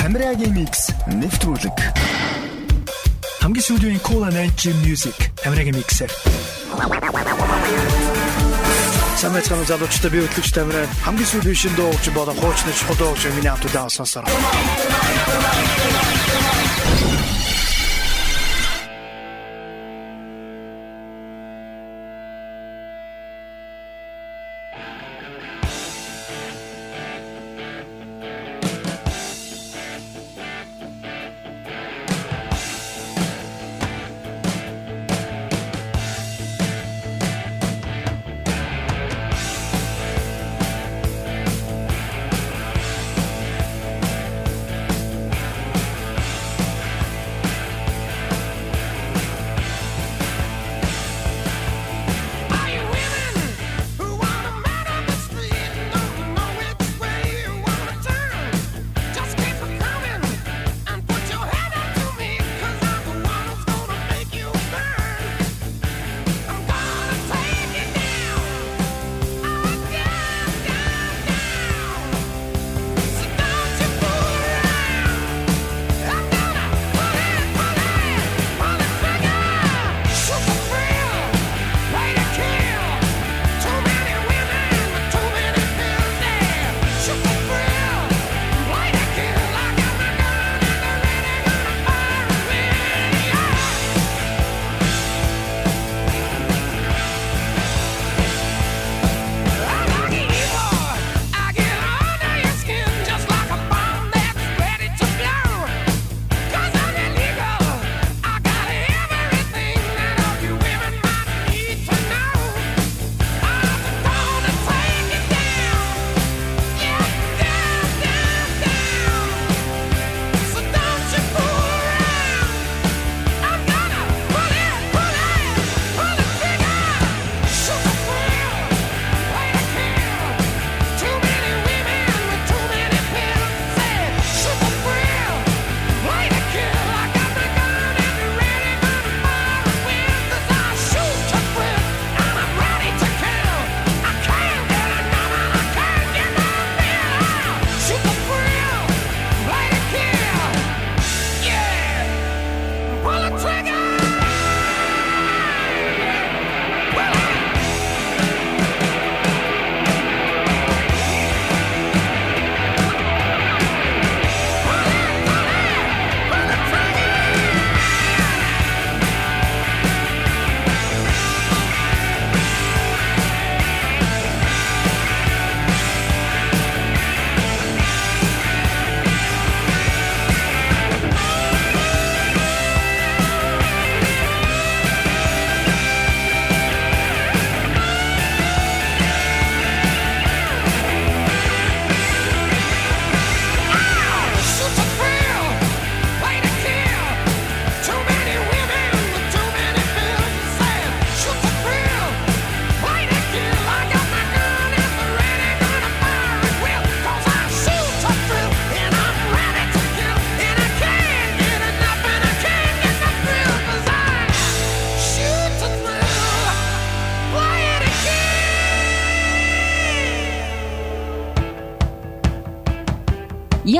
Тамирагийн микс нэвтрүүлэг. Хамгийн сүүлийн Cool and Energy Music Тамирагийн миксэр. Самэцхан залуучтай би хөтлөгч Тамираа хамгийн сүүлийн шин дуугч болон хуучны чухал дуугч миний хамт удаан сонсоор.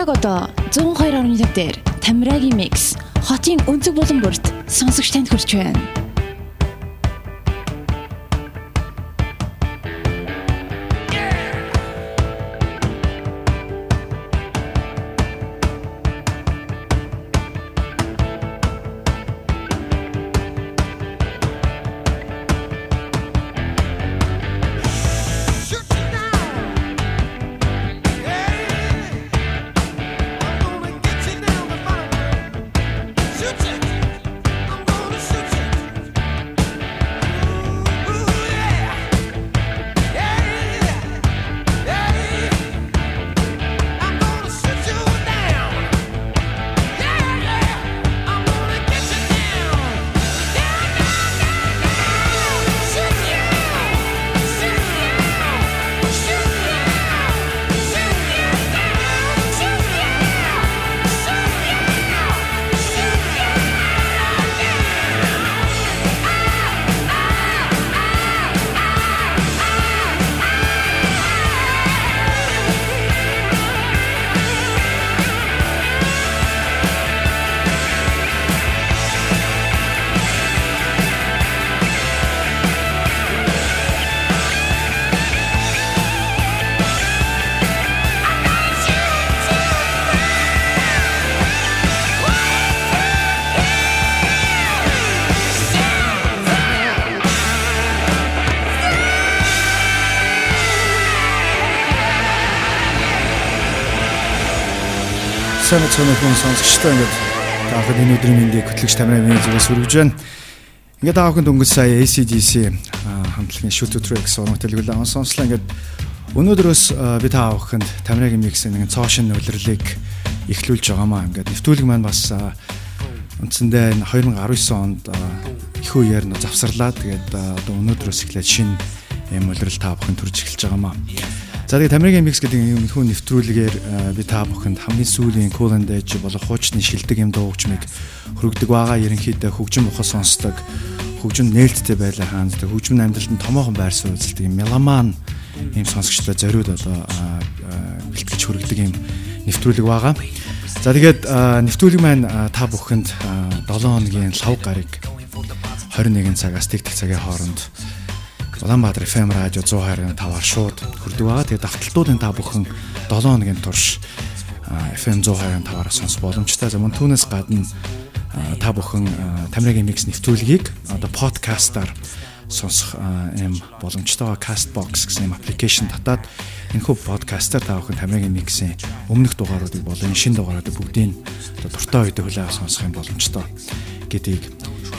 Яг одоо 102.1 дээр Тамирагийн микс хотын өнцөг булан бүрт сонсогч танд хүрч байна. Сайн цааны хүн сонсогчтой ингээд таахад энэ өдрийн мэндийг хөтлөгч тамирын зүгээс хүргэж байна. Ингээд таахад өнгөрсөн сая ACDC хамтлагийн Shoot to Track соног төлөвлөлөө он сонслоо ингээд өнөөдрөөс би таахад тамирын миксийн нэгэн цоошин нөлөрлөлийг эхлүүлж байгаамаа. Ингээд нэвтрүүлэг маань бас үндсэндээ 2019 онд их үеэр нь завсарлаа. Тэгээд одоо өнөөдрөөс эхлээд шинэ юм улирал таахад төрж эхэлж байгаамаа. За тэгээ Тамирын микс гэдэг юм хүн нэвтрүүлгээр би та бүхэнд хамгийн сүүлийн Cool and Edge болох хуучны шилдэг юм дуугчмыг хөрөгдөг байгаа. Ерөнхийдөө хөгжим ухаа сонсдог, хөгжим нээлттэй байлаа хаандаг, хөгжим амьдралд нь томоохон байр суурь үзэлдэг юм меломан ийм сонсогчдоо зориуд одоо бэлтгэж хөрөгдөг юм нэвтрүүлэг байгаа. За тэгээд нэвтрүүлэг маань та бүхэнд 7 хоногийн лав гарыг 21 цагаас тэг тэг цагийн хооронд Улаанбаатар FM радио 102.5-аар шууд хүрдэг байгаа. Тэгээд давталтуудын та бүхэн 7 хоногийн турш FM 102.5-аар сонсох боломжтой. За мөн түүнээс гадна та бүхэн Тамирагийн микс нэвтрүүлгийг одоо подкастаар сонсох юм боломжтой. Castbox гэсэн юм аппликейшн татаад энэхүү подкастаар та бүхэн Тамирагийн миксийн өмнөх дугааруудыг болон шинэ дугааруудыг бүгдийг дуртай үедээ хүлээн сонсох юм боломжтой гэдгийг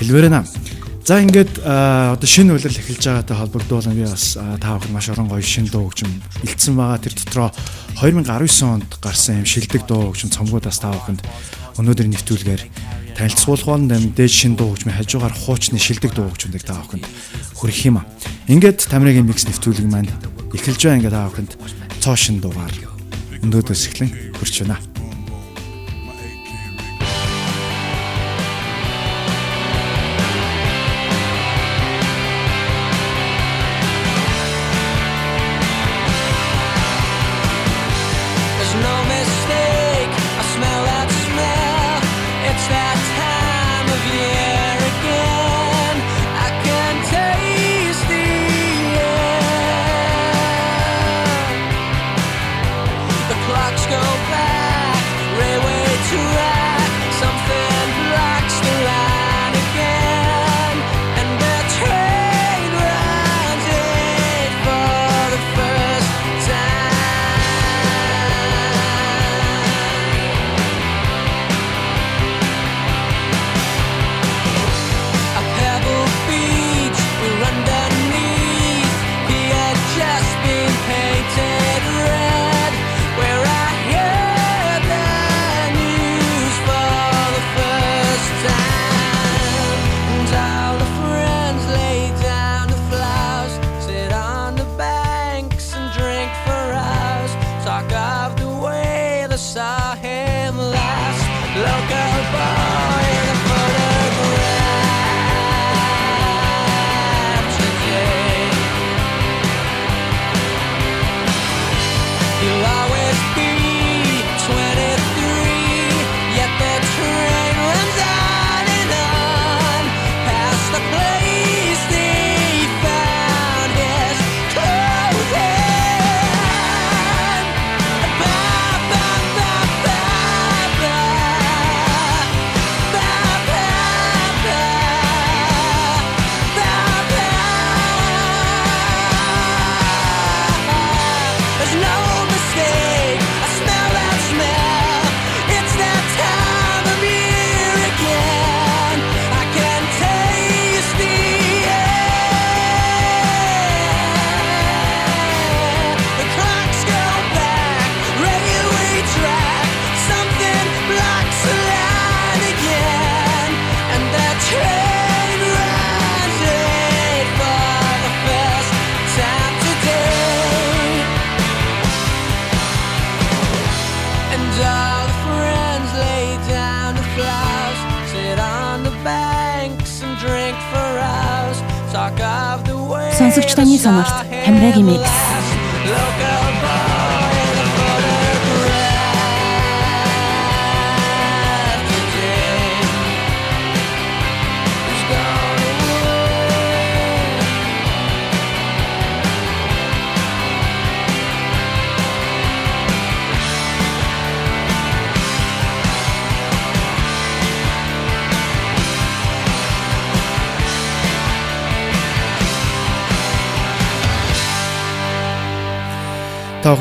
хэлвэрэнэ. За ингээд одоо шинэ үйлрэл эхэлж байгаатай холбогдуулан би бас та бүхэн маш орон гоё шинэ дуу хөгжим илтсэн байгаа. Тэр дотроо 2019 онд гарсан юм шилдэг дуу хөгжим цомгуудаас та бүхэнд өнөөдрийн нэвтрүүлгээр танилцуулах болно. Дээд шинэ дуу хөгжмийн хажуугаар хуучны шилдэг дуу хөгжмөдийг та бүхэнд хүргэх юм аа. Ингээд Тамирагийн микс нэвтрүүлэг маань эхэлж байгаа. Ингээд та бүхэнд цоо шин дуугаар өнөөдрөөс эхлэн хүрч байна.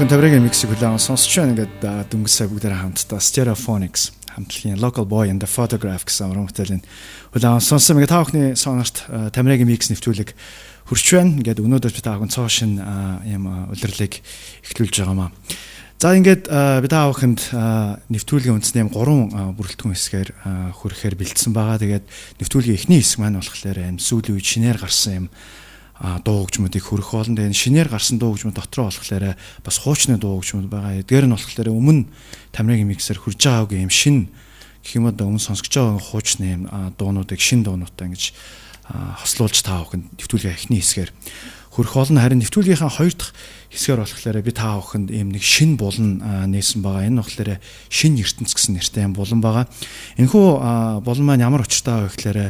Бүхэн таврын миксийг хүлээн сонсч байна. Ингээд сая бүгдээр хамтдаа Stereophonics хамтлагийн Local Boy and the Photograph гэсэн уран бүтээлийн хүлээн сонссон. Ингээд та бүхний сонорт Тамирагийн микс нэвтрүүлэг хүрч байна. Ингээд өнөөдөр би та бүхэн цоо шин юм удирлыг эхлүүлж байгаамаа. За ингээд би та бүхэнд нэвтрүүлгийн үндсний юм гурван бүрэлдэхүүн хэсгээр хүрэхээр бэлдсэн байгаа. Тэгээд нэвтрүүлгийн эхний хэсэг маань болохоор сүүлийн үед шинээр гарсан юм дуу хөгжмөдийг хөрөх болно. Тэгээ шинээр гарсан дуу хөгжмөд дотроо болохоор бас хуучны дуу хөгжмөд байгаа. Эдгээр нь болохоор өмнө Тамирын миксер хурж байгаагүй юм шин гэх юм одоо өмнө сонсгож байгаа хуучны юм дуунуудыг шин дуунуудтай ингэж хослуулж таа бүхэн нэвтрүүлгийн эхний хэсгээр хөрөх болно. Харин нэвтрүүлгийнхаа хоёр дахь хэсгээр болохоор би таа бүхэнд ийм нэг шин булан нээсэн байгаа. Энэ болохоор шин ертөнц гэсэн нэртэй юм булан байгаа. Энэхүү булан маань ямар учиртай вэ гэхээр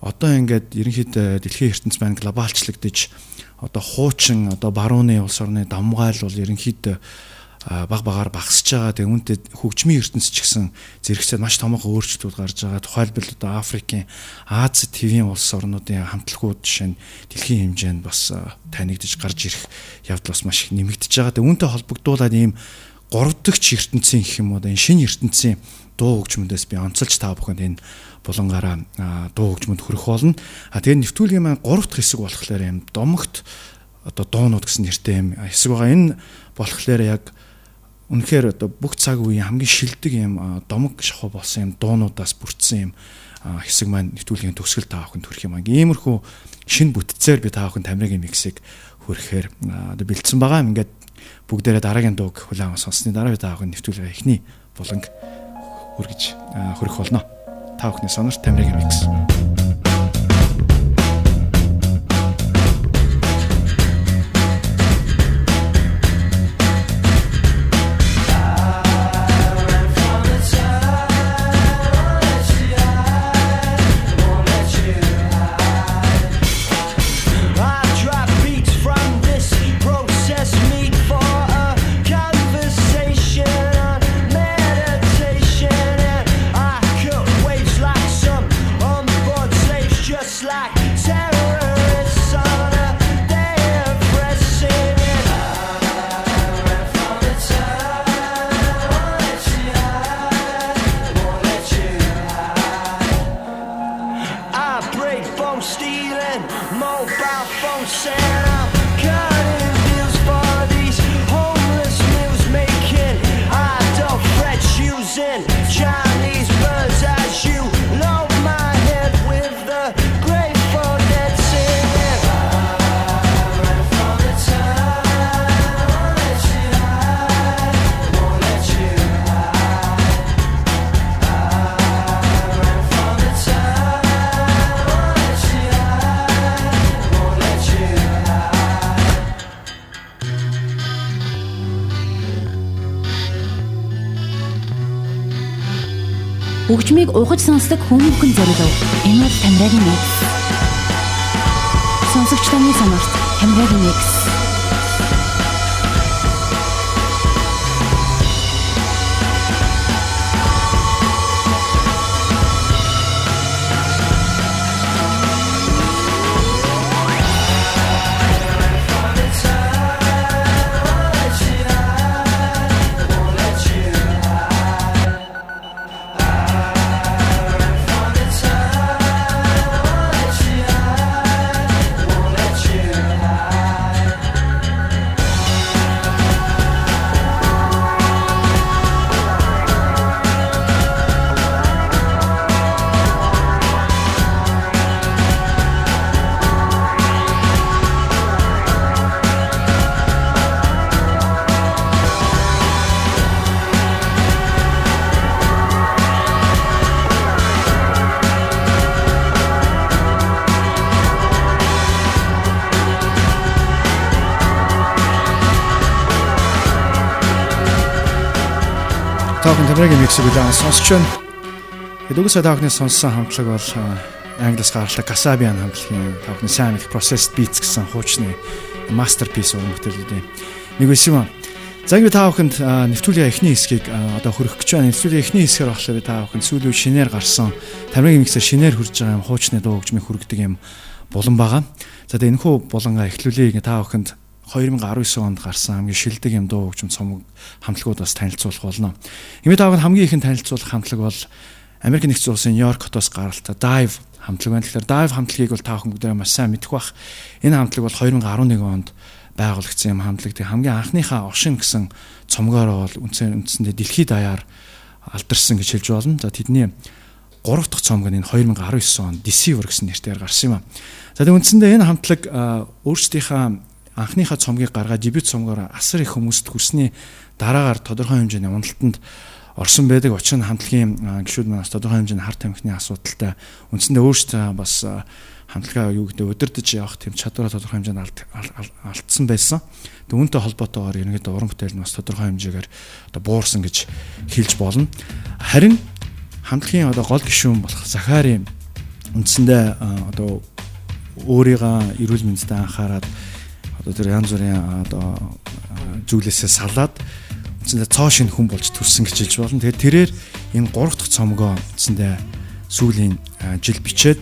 одоо ингээд ерөнхийдөө дэлхийн ертөнц маань глобалчлагдж одоо хуучин одоо барууны улс орны дамгаал бол ерөнхийдөө баг багаар багасж байгаа. Тэгээ үүнтэй хөгжмийн ертөнц ч гэсэн зэрэгцээд маш томоохон өөрчлөлтүүд гарч байгаа. Тухайлбал одоо Африкийн Аз твийн улс орнуудын хамтлагууд жишээ нь дэлхийн хэмжээнд бас танигдж гарч ирэх явдал бас маш их нэмэгдэж байгаа. Тэгээ үүнтэй холбогдуулаад ийм гурав дахь ертөнцийн гэх юм уу энэ шинэ ертөнцийн дуу хөгжмөндөөс би онцолж та бүхэнд энэ булангаараа дуу хөгжмөнд хүрэх болно. А тэгээ нэвтрүүлгийн маань 3 дахь хэсэг болохоор юм домогт одоо дуунууд гэсэн нэртэй юм хэсэг байгаа. Энэ болохоор яг үнэхээр одоо бүх цаг үеийн хамгийн шилдэг юм домог шахуу болсон юм дуунуудаас бүрдсэн юм хэсэг маань нэвтрүүлгийн төгсгөл та бүхэнд хүрэх юм. Иймэрхүү шин бүтцээр би та бүхэнд Тамирагийн миксийг хүрэхээр одоо бэлдсэн байгаа. Ингээд бүгдээрээ дараагийн дууг хүлээн сонссны дараа би та бүхэнд нэвтрүүлгээ эхний буланг хүргэж хүрэх болно та бүхний сонорт Тамирагийн микс. Хөгжмийг ухаж сонсдог хүмүүхэн зориулв. Энэ бол Тамирагийн микс. Сонсогч таны сонорт Тамирагийн микс. Тамирагийн миксийг үлээн сонсч байна. Эдгээс таахны сонссон хамтлаг бол англиас гаралтай Kasabian хамтлагийн таахны сайн их Processed Beats гэсэн хуучны masterpiece юм. Нэг үсэм. За ингэ та бүхэнд нэвтрүүлгийн эхний хэсгийг одоо хөрөх гэж байна. Нэвтрүүлгийн эхний хэсгээр болохоор би та бүхэнд сүүлийн шинээр гарсан Тамирагийн миксээр шинээр хурж байгаа юм хуучны дуу хөгжмийг хүргэдэг юм булан байгаа. За тэгээ энэхүү булангаа эхлүүлээ та бүхэнд 2019 онд гарсан хамгийн шилдэг юм дуу хөгжим цомог хамтлагууд бас танилцуулах болно. Имэ таавд хамгийн ихэнд танилцуулах хамтлаг бол Америк нэгдсэн улсын Нью-Йорк хотоос гаралтай Dive хамтлаг байна. Тэгэхээр Dive хамтлагийг бол та бүхэн бүгдээ маш сайн мэдэх бах. Энэ хамтлаг бол 2011 онд байгуулагдсан юм хамтлаг. Тэг хамгийн анхныхаа Ошин гэсэн цомгоор бол үндсэн үндсэндээ дэлхийд даяар алдарсан гэж хэлж болно. За тэдний 3 дахь цомог нь энэ 2019 онд Deceiver гэсэн нэрээр гарсан юм а. За тэг үндсэндээ энэ хамтлаг өөрсдийнхөө анхныхаа цомгийг гаргаад дебют цомгоор асар их хүмүүст хүсний дараагаар тодорхой хэмжээний уналтанд орсон байдаг. Учир нь хамтлагийн гишүүд манаас тодорхой хэмжээний хар тамхины асуудалтай үндсэндээ өөрсдөө бас хамтлагаа юу гэдэг удирдах явах тийм чадвараа тодорхой хэмжээнд алдсан байсан. Тэг үүнтэй холбоотойгоор ерөнхийдөө уран бүтээл нь бас тодорхой хэмжээгээр одоо буурсан гэж хэлж болно. Харин хамтлагийн одоо гол гишүүн болох Захари үндсэндээ одоо өөрийгөө эрүүл мэндэд анхаарад одоо тэр янз бүрийн одоо зүйлээсээ салаад үндсэндээ цоо шин хүн болж төрсөн гэж хэлж болно. Тэгэхээр тэрээр энэ 3 дахь цомгоо үндсэндээ сүүлийн жил бичээд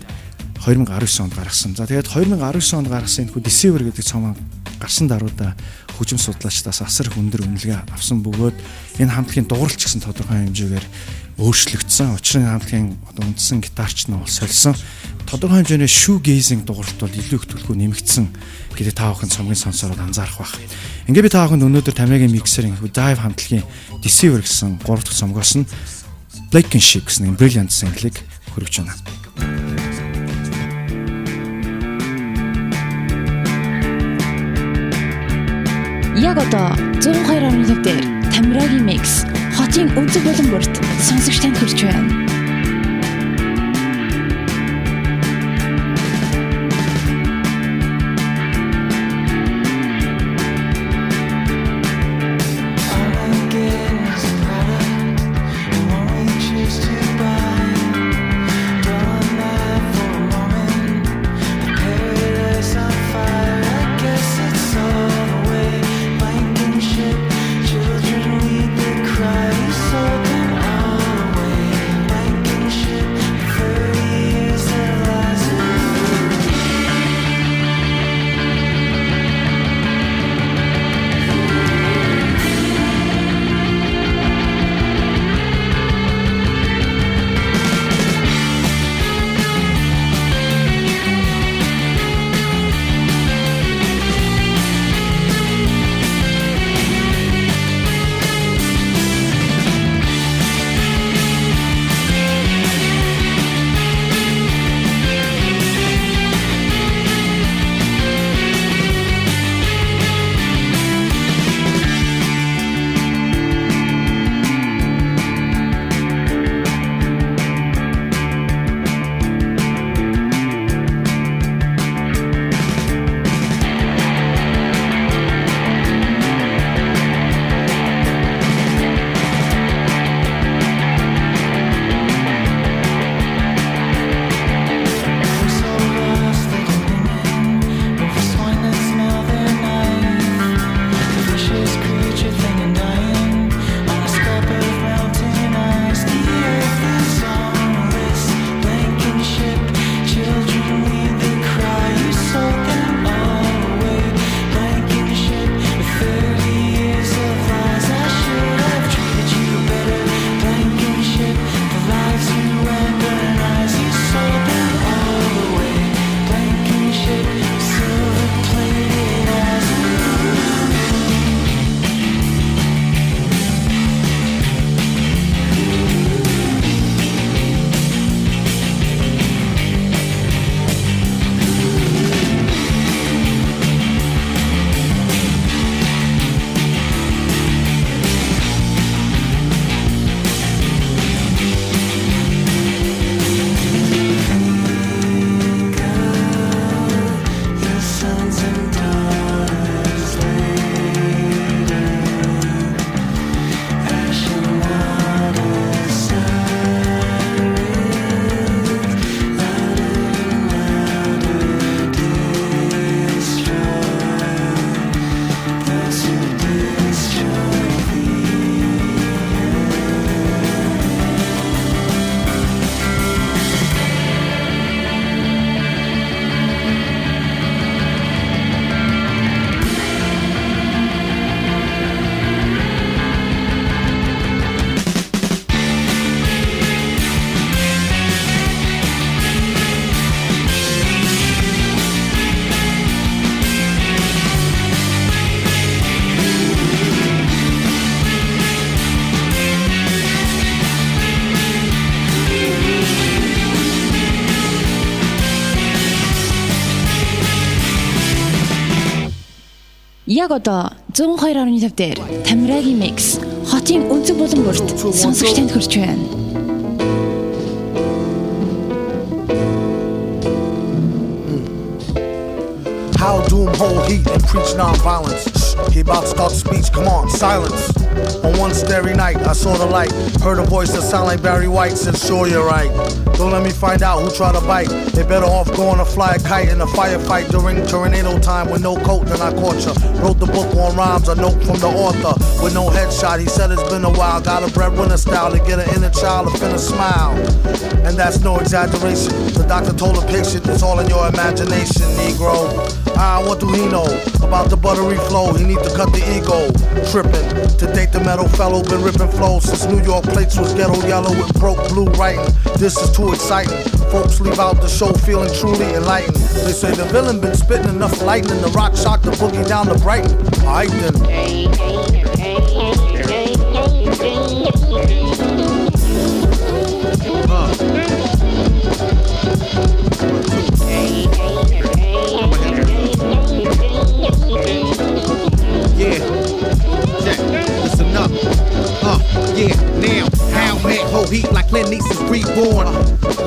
2019 онд гаргасан. За тэгээд 2019 онд гаргасан энэ хүү Deceiver гэдэг цомог гарсан даруйда хөгжим судлаачдаас асар их өндөр үнэлгээ авсан бөгөөд энэ хамтлагийн дууралч гэсэн тодорхой хэмжээгээр өөрчлөгдсөн. Учир нь хамтлагийн одоо үндсэн гитарч нь бол сольсон. Тодорхой хэмжээний shoegazing дууралт бол илүү их төлхөө нэмэгдсэн гэдэг та бүхэн цомгийн сонсороод анзаарах байх. Ингээ би та бүхэнд өнөөдөр Тамиагийн миксерийн Dive хамтлагийн Deceiver гэсэн 3 дахь цомгоос нь Blankenship гэсэн brilliant single-ийг хөргөж байна. Яг одоо 102.5 дээр Тамирагийн микс хотын өнцөг болон бүрт сонсогч танд хүрч байна. Яг одоо 102.5 дээр Тамирагийн микс хотын өнцөг болон бүрт сонсогч танд хүрч байна. How doom hold heat and preach non-violence. He about to start speech. Come on, silence. On one starry night, I saw the light. Heard a voice that sounded like Barry White. Said, sure, you're right. Don't let me find out who tried to bite. They better off going to fly a kite in a firefight during tornado time with no coat. Then I caught ya. Wrote the book on rhymes, a note from the author with no headshot. He said it's been a while. Got a breadwinner style to get an inner child to finna smile. And that's no exaggeration. The doctor told the patient it's all in your imagination, Negro. Ah, what do he know about the buttery flow? He need to cut the ego. Tripping to the metal fellow, been ripping flows since New York plates was ghetto yellow with broke blue writing. This is too exciting. Folks leave out the show feeling truly enlightened. They say the villain been spitting enough lightning. The rock shock the boogie down to Brighton. Alright then. Yeah. Yeah, now. Man hold heat like Clint East's reborn.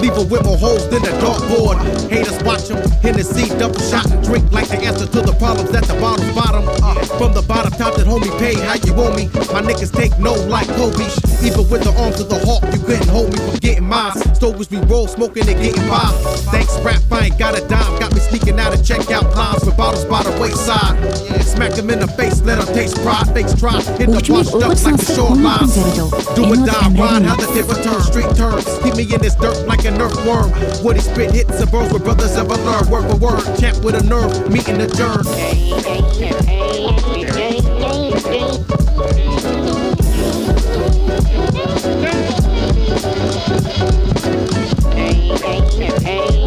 Leave her with more holes than a dartboard. Haters watch him. Hennessy double shot and drink like the answer to the problems at the bottom's bottom. Uh, from the bottom top that homie pay how you want me. My niggas take no like Kobe. Even with the arms of the hawk, you couldn't hold me from getting mine. Stoves we roll, smoking and getting by. Thanks, rap, I ain't got a dime. Got me sneaking out of checkout lines with bottles by the wayside. Smack them in the face, let them taste pride. Fakes try, hit the washed up like the shorelines. Do or die, ride, how the tip return, street turns. Keep me in this dirt like an earthworm. What he spit hits and burns with brothers ever learn. Word for word, champ with a nerve, meeting the germ. Та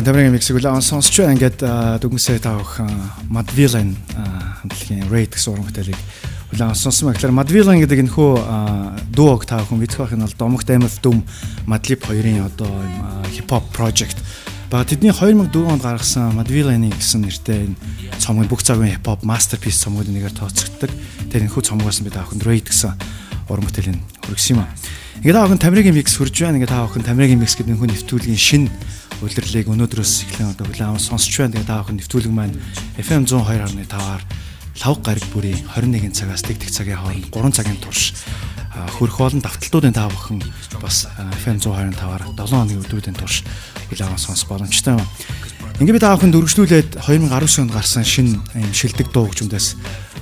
бүхэн тамирын миксийг үлээн сонсч байна. Ингээд дүнсээ та бүхэн Madvillain хамтлагийн Raid гэсэн уран бүтээлийг улаан сонсон ба гэхээр Madvillain гэдэг энэ хүү дууг та бүхэн мэдэх байх нь бол Домогт Аймов Дүм Madlib хоёрын одоо хипхоп project. Бага тэдний 2004 онд гаргасан Madvillain гэсэн нэртэй энэ цомог бүх цагийн хипхоп masterpiece цомгуудын нэгээр тооцогддог. Тэр энэ хүү цомгоос би та бүхэн Raid гэсэн уран бүтээлийн хүргэсэн юм аа. Ингээд та бүхэн тамирын микс хүрж байна. Ингээд та бүхэн тамирын микс гэдэг энэ хүү нэвтрүүлгийн шинэ удирлыг өнөөдрөөс эхлэн одоо хүлээн аван сонсч байна. Тэгээ та бүхэн нэвтрүүлэг маань FM 102.5-аар лав гараг бүрийн 21 цагаас тэг тэг цагийн хооронд 3 цагийн турш хөрөх болон давталтуудын та бүхэн бас FM 102.5-аар 7 хоногийн өдрүүдийн турш хүлээн аван сонсох боломжтой байна. Ингээд би та бүхэнд өргөжлүүлээд 2019 онд гарсан шинэ юм шилдэг дуу хөгжмөдөөс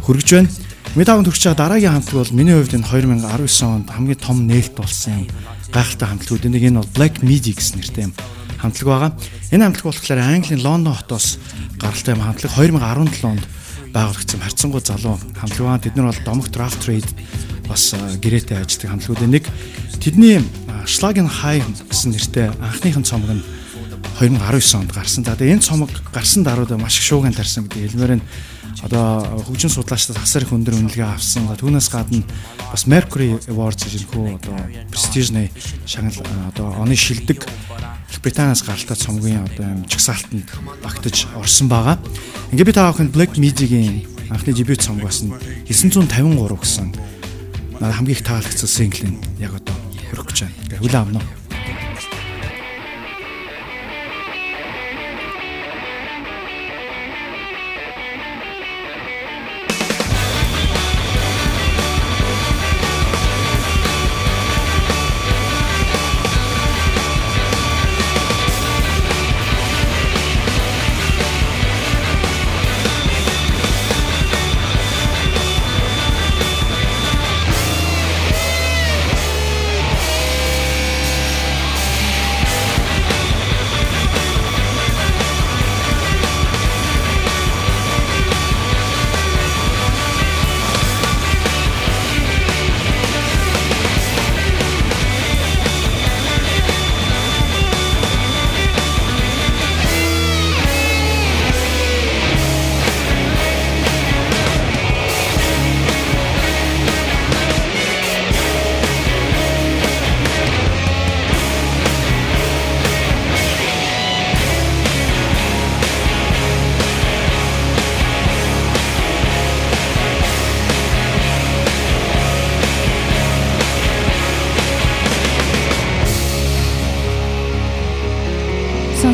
хөргөж байна. Бүхэнд хүрч байгаа дараагийн хамтлаг бол миний хувьд энэ 2019 онд хамгийн том нээлт болсон гайхалтай хамтлагууд. Энийг энэ бол Black Midi гэсэн нэртэй юм хамтлаг байгаа. Энэ хамтлаг болохоор Английн Лондон хотоос гаралтай юм хамтлаг 2017 онд байгуулагдсан харьцангуй залуу хамтлаг байгаа. Тэд нар бол Домог Draft Trade бас гэрээтэй ажилладаг хамтлагуудын нэг. Тэдний Schlagen High гэсэн нэртэй анхныхын цомог нь 2019 онд гарсан. За тэгээ энэ цомог гарсан даруйд маш их шууган тарьсан гэдэг хэлмээр нь одоо хөгжин судлаачдаас асар их өндөр үнэлгээ авсан. Түүнээс гадна бас Mercury Awards гэж нөхөө одоо престижний шагнал одоо оны шилдэг Британаас гаралтай цомгийн одоо юм чагсаалтанд багтаж орсон байгаа. Ингээ би та бүхэнд Black Midi-гийн анхны дебют цомгоос нь 953 гэсэн хамгийн их таалагдсан синглийг яг одоо хөрөх гэж байна. Хүлээн авна уу?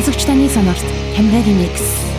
сонсогч таны сонорт Камраг Mix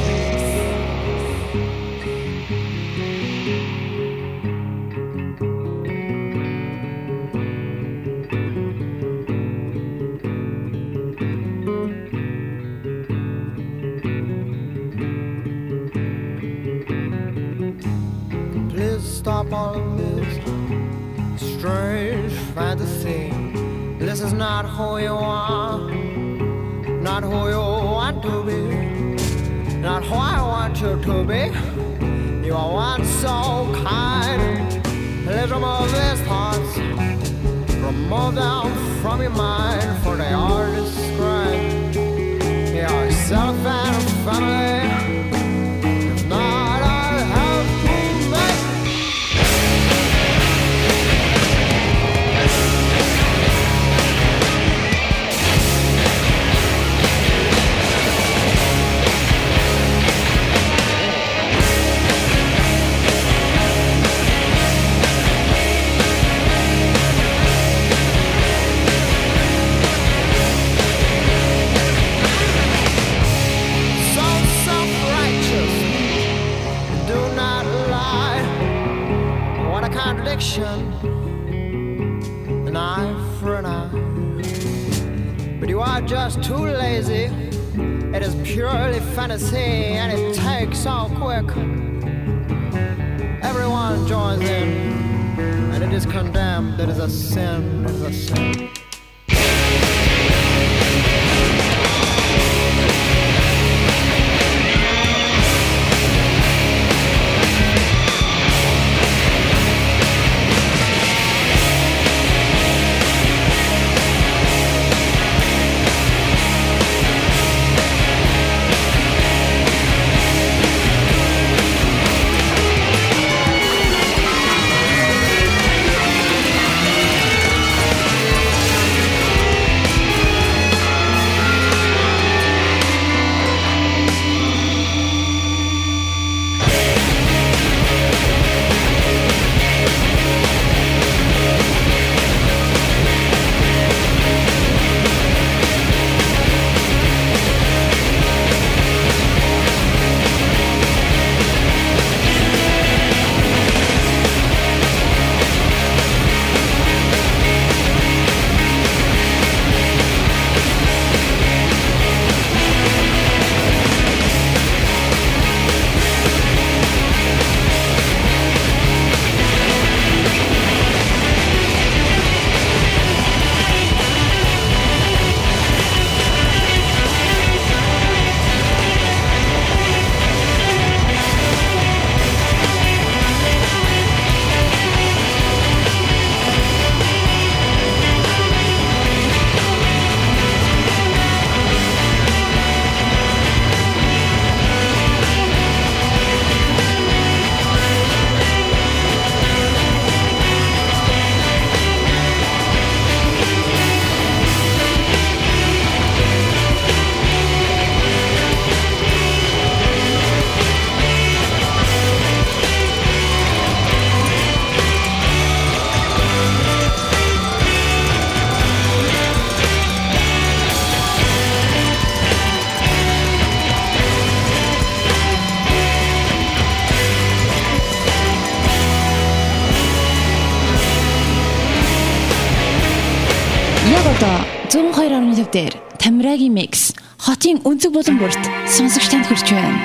булан бүрт сонсогч танд хүрч байна.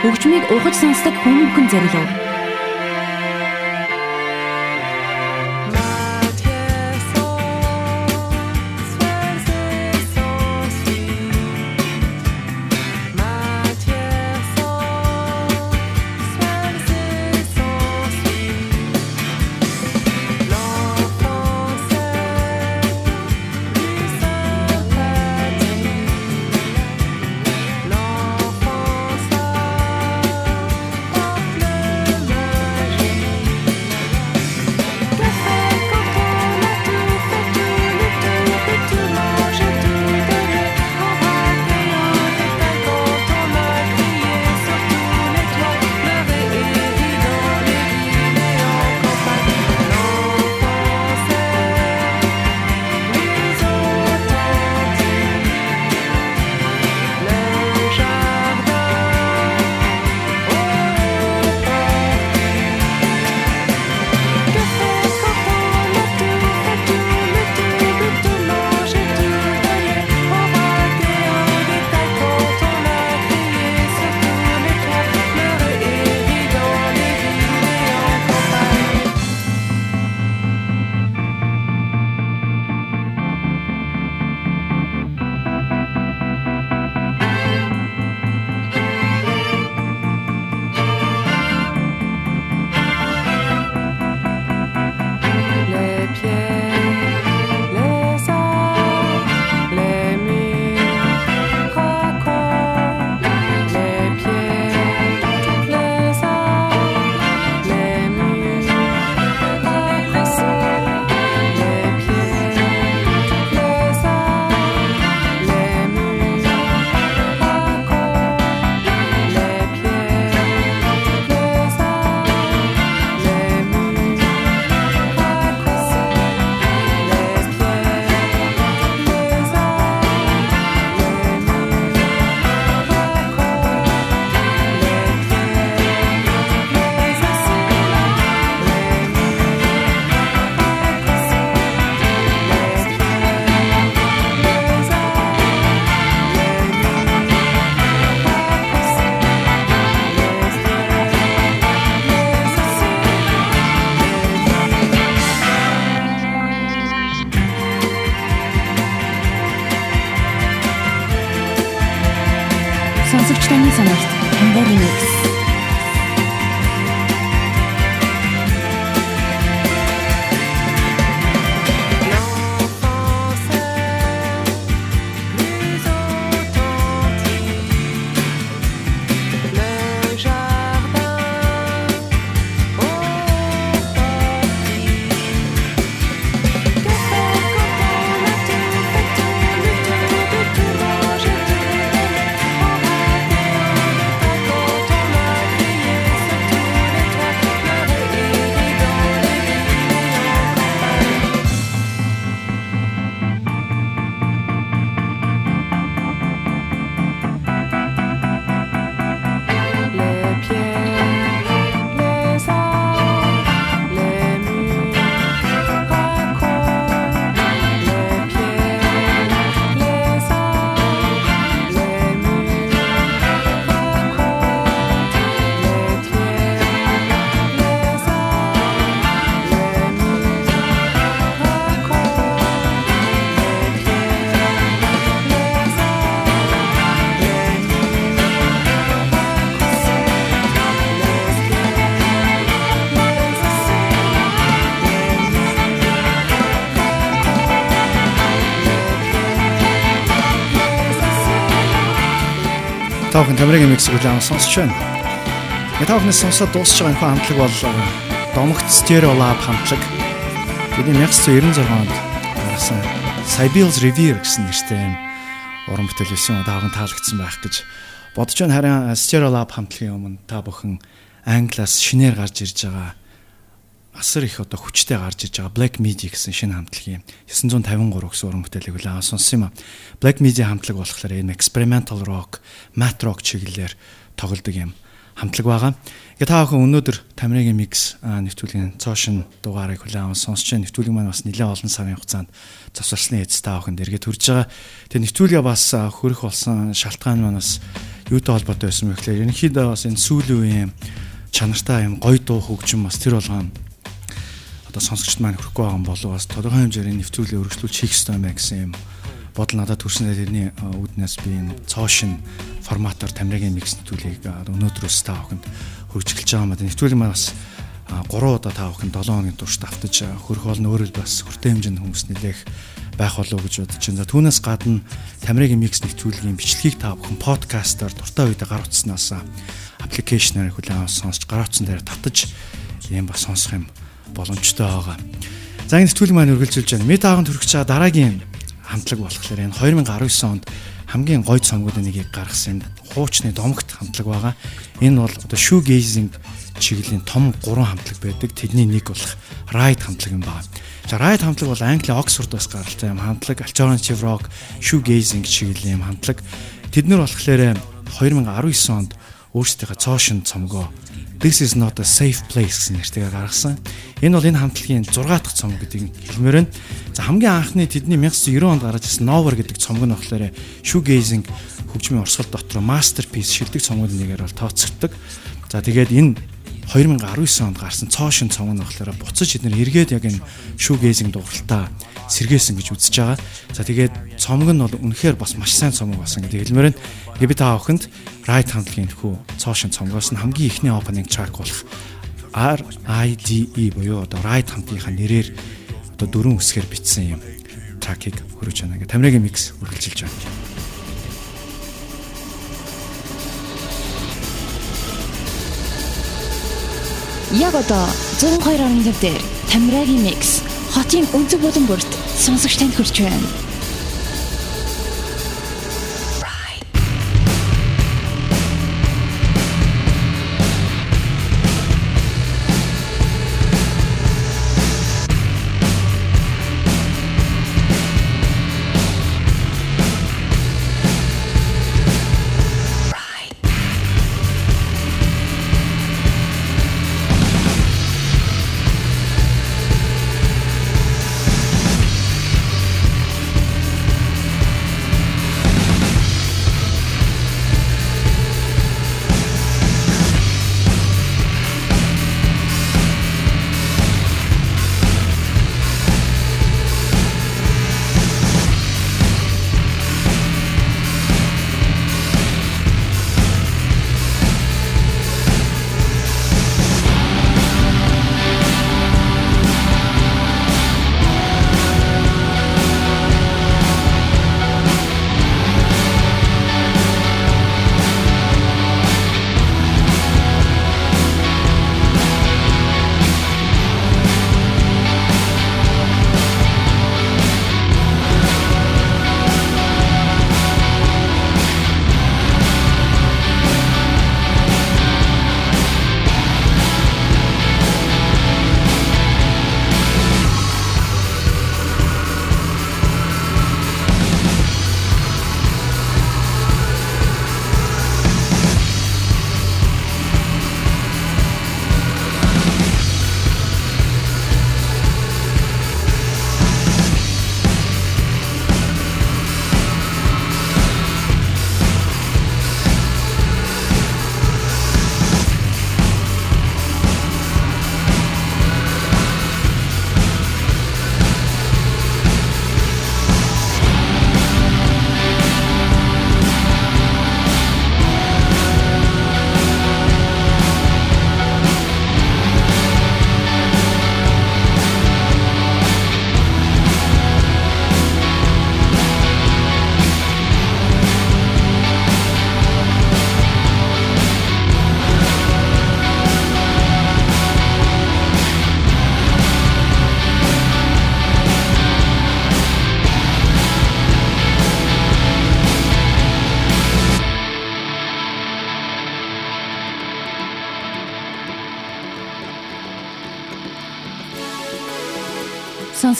Хөгжмийг ухаж сонсдог хүмүүхэн зориулав Тамирагийн микс хүлээн сонсч байна. Таахнаас сонсоод дуусч байгаа энэ хамтлаг бол э, Домогт Stereo Lab хамтлаг. Тэний 1996 онд гаргасан Sibyl's Revere гэсэн нэртэй уран бүтээл байсан. Таахан таалагдсан байх гэж бодож байна. Харин э, Stereo Lab хамтлагийн өмнө та бүхэн англиас шинээр гарч ирж байгаа асар их одоо хүчтэй гарч иж байгаа Black Media гэсэн шинэ хамтлагийн 953 гэсэн уран бүтээлийг үлээ сонсон юм а. Black Media хамтлаг болохоор энэ experimental rock, math rock чиглэлээр тоглодог юм хамтлаг байгаа. Тэгээ та бүхэн өнөөдөр Тамирагийн mix нэвтрүүлгийн цоошин дугаарыг хүлээн аван сонсч байна. Нэвтрүүлэг маань бас нэлээд олон сарын хугацаанд завсарсны эц та бүхэнд эргээд хүрж байгаа. Тэгээ нэвтрүүлгээ бас хөрөх болсон шалтгаан маань бас юутай холбоотой байсан бэ гэхээр ерөнхийдөө бас энэ сүүлийн үеийн чанартай юм гоё дуу хөгжим бас тэр болгоом одоо сонсогчд маань хөрөхгүй байгаа юм болов бас тодорхой хэмжээний нэвтрүүлгээ өргөжлүүлж хийх ёстой мэй гэсэн юм бодол надад төрснээр тэрний үүднээс би энэ цоошин форматаар Тамирагийн микс нэвтрүүлгийг өнөөдрөөс та бүхэнд хөгжүүлж байгаа юм. Нэвтрүүлэг маань бас 3 удаа та бүхэнд 7 хоногийн турш давтаж хөрөх болно өөрөө бас хүртээ хэмжээний хүмүүс нэлээх байх болов гэж бодож байна. За түүнээс гадна Тамирагийн микс нэвтрүүлгийн бичлэгийг та бүхэн подкастаар дуртай үедээ гар утснаас аппликейшнээр хүлээн авч сонсч гар утсан дээр татаж юм бас сонсох юм боломжтой байгаа. За энэ сэтгүүл маань үргэлжилж байна. Аахан төрөх чаа дараагийн хамтлаг болохоор энэ 2019 онд хамгийн гоё цомгуудын нэгийг гаргасан хуучны домогт хамтлаг байгаа. Энэ бол одоо shoegazing чиглэлийн том 3 хамтлаг байдаг. Тэдний нэг болох Ride хамтлаг юм байна. За Ride хамтлаг бол Англи Оксфордоос гаралтай юм хамтлаг. Alternative rock, shoegazing чиглэлийн юм хамтлаг. Тэд нар болохоор 2019 онд өөрсдийнхөө цоошин цомгоо This is not a safe place гэсэн нэртэйгээр гаргасан. Энэ бол энэ хамтлагийн 6 дахь цомог гэдгийг хэлмээр байна. За хамгийн анхны тэдний 1990 онд гарч ирсэн Nova гэдэг цомог нь болохоор shoegazing хөгжмийн урсгал дотор masterpiece шилдэг цомгууд нэгээр бол тооцогддог. За тэгээд энэ 2019 онд гарсан цоошин цомог нь болохоор буцаж эдгээр эргээд яг энэ shoegazing дууралтаа сэргээсэн гэж үзэж байгаа. За тэгээд цомог нь бол үнэхээр бас маш сайн цомог басан гэдэг хэлмээр байна. Тэгээ би та бүхэнд Right хамтлагийн хүү цоошин цомгоос нь хамгийн ихний opening track болох RIDE буюу одоо Right хамтынхаа нэрээр одоо дөрвөн үсгээр бичсэн юм track-ыг хөрөж байна. Ингээ Тамирагийн mix үргэлжилж байна. Яг одоо 102.1 дээр Тамирагийн mix хотын өнцөг болон бүрт сонсогч танд хүрч байна.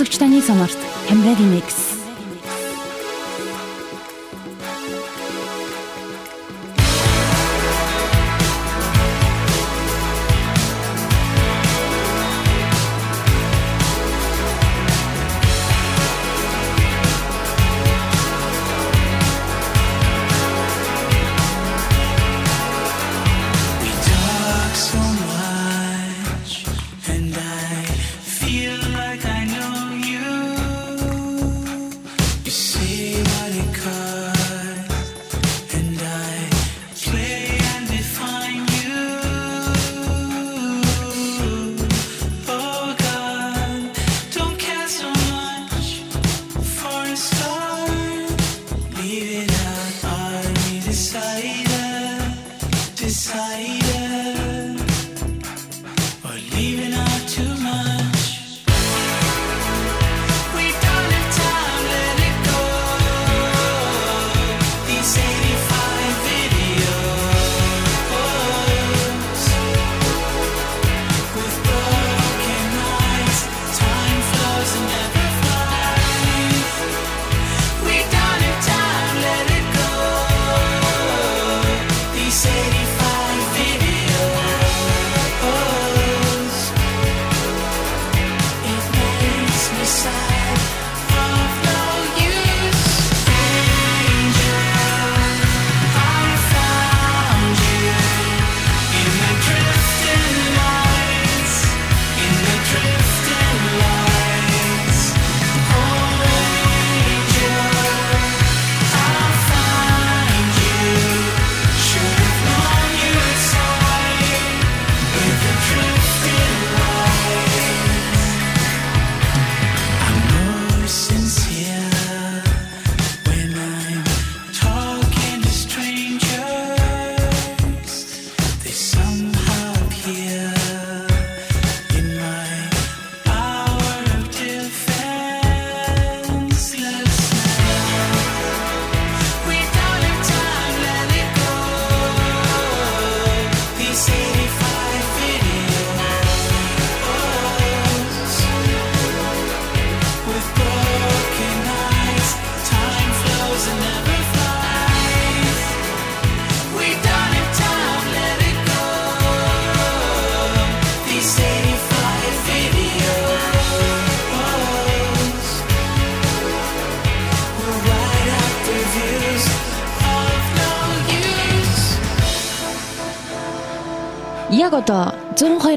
Сонсогч таны сонорт Хамрагийн микс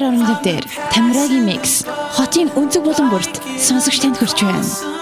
102.5 дээр Тамирагийн микс хотын өнцөг болон бүрт сонсогч танд хүрч байна.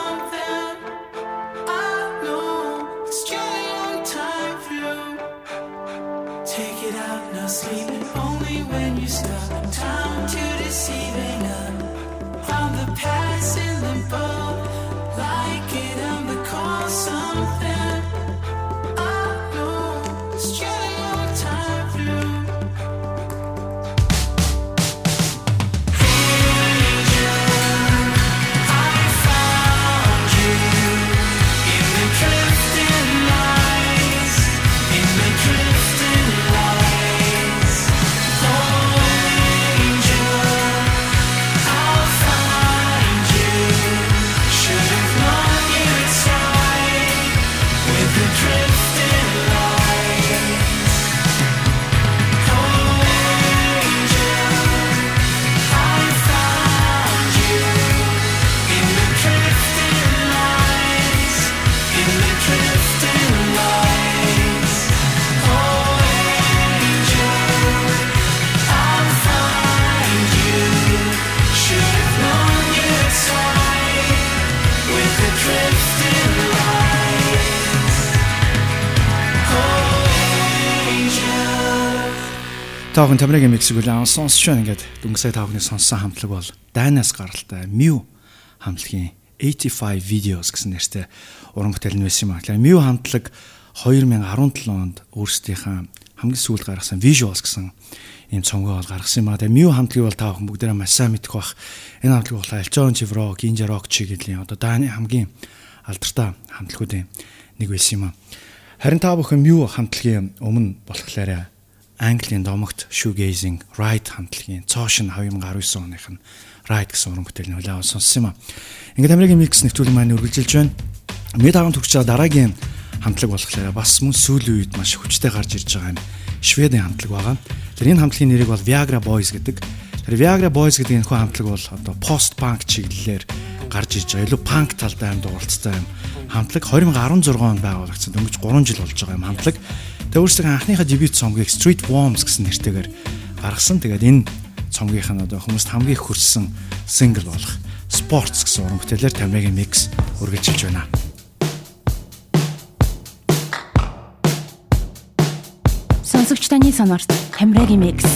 Таахан Тамирагийн миксийг үл сонсч байна ингээд дүнгийн таахны сонссон хамтлаг бол Дайнаас гаралтай Mew хамтлагийн 85 videos гэсэн нэртэй уран бүтээл нь байсан юм аа. Mew хамтлаг 2017 онд өөрсдийнхээ хамгийн сүүлд гаргасан Visuals гэсэн ийм цомгоо бол гаргасан юм аа. Тэгээ Mew хамтлагийг бол таахан бүгдээрээ маш сайн мэдэх бах. Энэ хамтлаг бол Elton Chivro, Ginja Rock чи гэдлийн одоо Дайны хамгийн алдартай хамтлагуудын нэг байсан юм аа. Харин та бүхэн Mew хамтлагийн өмнө болохлаарэ Английн домогт shoegazing Ride хамтлагийн Цоошин 2019 оных нь Ride гэсэн уран бүтээл хүлээн сонссон юм а. Ингээд Америкийн микс нэвтрүүлэг маань үргэлжилж байна. Мэд хаан төгсөж байгаа дараагийн хамтлаг болохоор бас мөн сүүлийн үед маш хүчтэй гарч ирж байгаа юм. Шведийн хамтлаг байгаа. Тэр энэ хамтлагийн нэрийг бол Viagra Boys гэдэг. Тэр Viagra Boys гэдэг энэ хамтлаг бол одоо post punk чиглэлээр гарч ирж байгаа. Илүү punk талтай юм дууралцтай юм. Хамтлаг 2016 онд байгуулагдсан. Дөнгөж 3 жил болж байгаа юм хамтлаг. Тэгээ өөрсдөө анхныхаа дебют цомгийг Street Worms гэсэн нэртэйгээр гаргасан. Тэгээд энэ цомгийнх нь одоо хүмүүст хамгийн их хүрсэн сингл болох Sports гэсэн уран бүтээлээр Тамигийн микс үргэлжилж байна. Сонсогч таны сонорт Тамирагийн микс.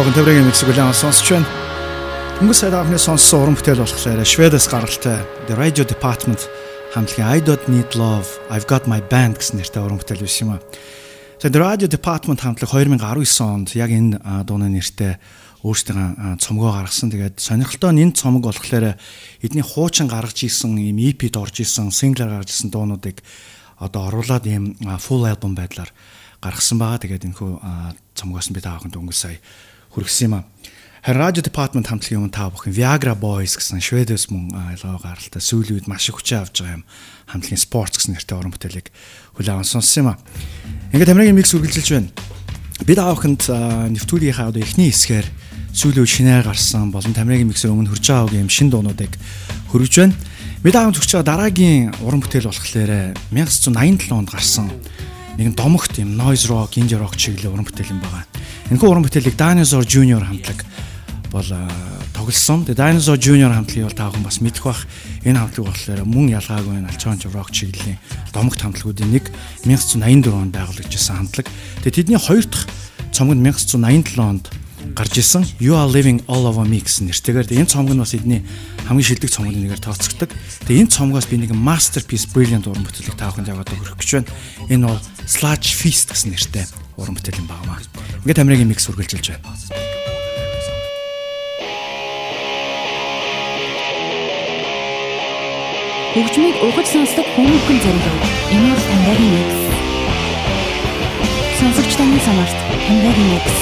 Таахан төврийн миксийг улаан сонсч байна. Өнгөрсөн сард анхны сонссон уран бүтээл болохоор Шведээс гаралтай The Radio Department хамтлагийн I Don't Need Love I've Got My Band гэсэн нэртэй уран бүтээл биш юм аа. За The Radio Department хамтлаг 2019 онд яг энэ дууны нэртэй өөрсдөө цомгоо гаргасан. Тэгээд сонирхолтой нь энэ цомог болохоор эдний хуучин гаргаж исэн ийм EP-д орж исэн, синглээр гаргаж исэн дуунуудыг одоо оруулаад ийм full album байдлаар гаргасан байгаа. Тэгээд энэхүү цомгоос нь би тааханд өнгө сая хүргэсэн юм а. Харин радио департамент хамтлагийн өмнө та бүхэн Viagra Boys гэсэн Шведээс мөн ялгаа гаралтай сүүлийн үед маш их хүчээ авч байгаа юм хамтлагийн Sports гэсэн нэртэй уран бүтээлийг хүлээн сонссон юм а. Ингээд Америкийн микс үргэлжилж байна. Бид аавханд нэвтрүүлгийнхаа одоо эхний хэсгээр сүүлийн үед шинээр гарсан болон Америкийн миксэр өмнө хурж байгаа юм шин дуунуудыг хөрвж байна. Бид аавд хурж байгаа дараагийн уран бүтээл болохоор 1987 онд гарсан нэгэн домогт юм noise rock, indie rock чиглэлийн уран бүтээл юм байгаа. Энэхүү уран бүтээлийг Dinosaur Junior хамтлаг бол тоглосон. Тэгээ Dinosaur Junior хамтлагийг бол та бүхэн бас мэдэх бах. Энэ хамтлаг болохоор мөн ялгаагүй энэ альчаанч rock чиглэлийн домогт хамтлагуудын нэг 1984 онд байгуулагдсан хамтлаг. Тэгээ тэдний хоёр дахь цомог нь 1987 онд гарч исэн You are living all over me гэсэн нэртэйгээр энэ цомог нь бас эдний хамгийн шилдэг цомгны нэгээр тооцогддог. Тэгээ энэ цомгоос би нэг masterpiece brilliant уран бүтээлийг та бүхэнд яваад өгөх гэж байна. Энэ бол Sludge Feast гэсэн нэртэй уран бүтээл юм байна. Ингээд Америкийн микс үргэлжилж байна. Хөгжмийг угаж сонсдог хүмүүхэн зориулв. Энэ бол Тамбагийн микс. Сонсогч таны санаарт Тамбагийн микс.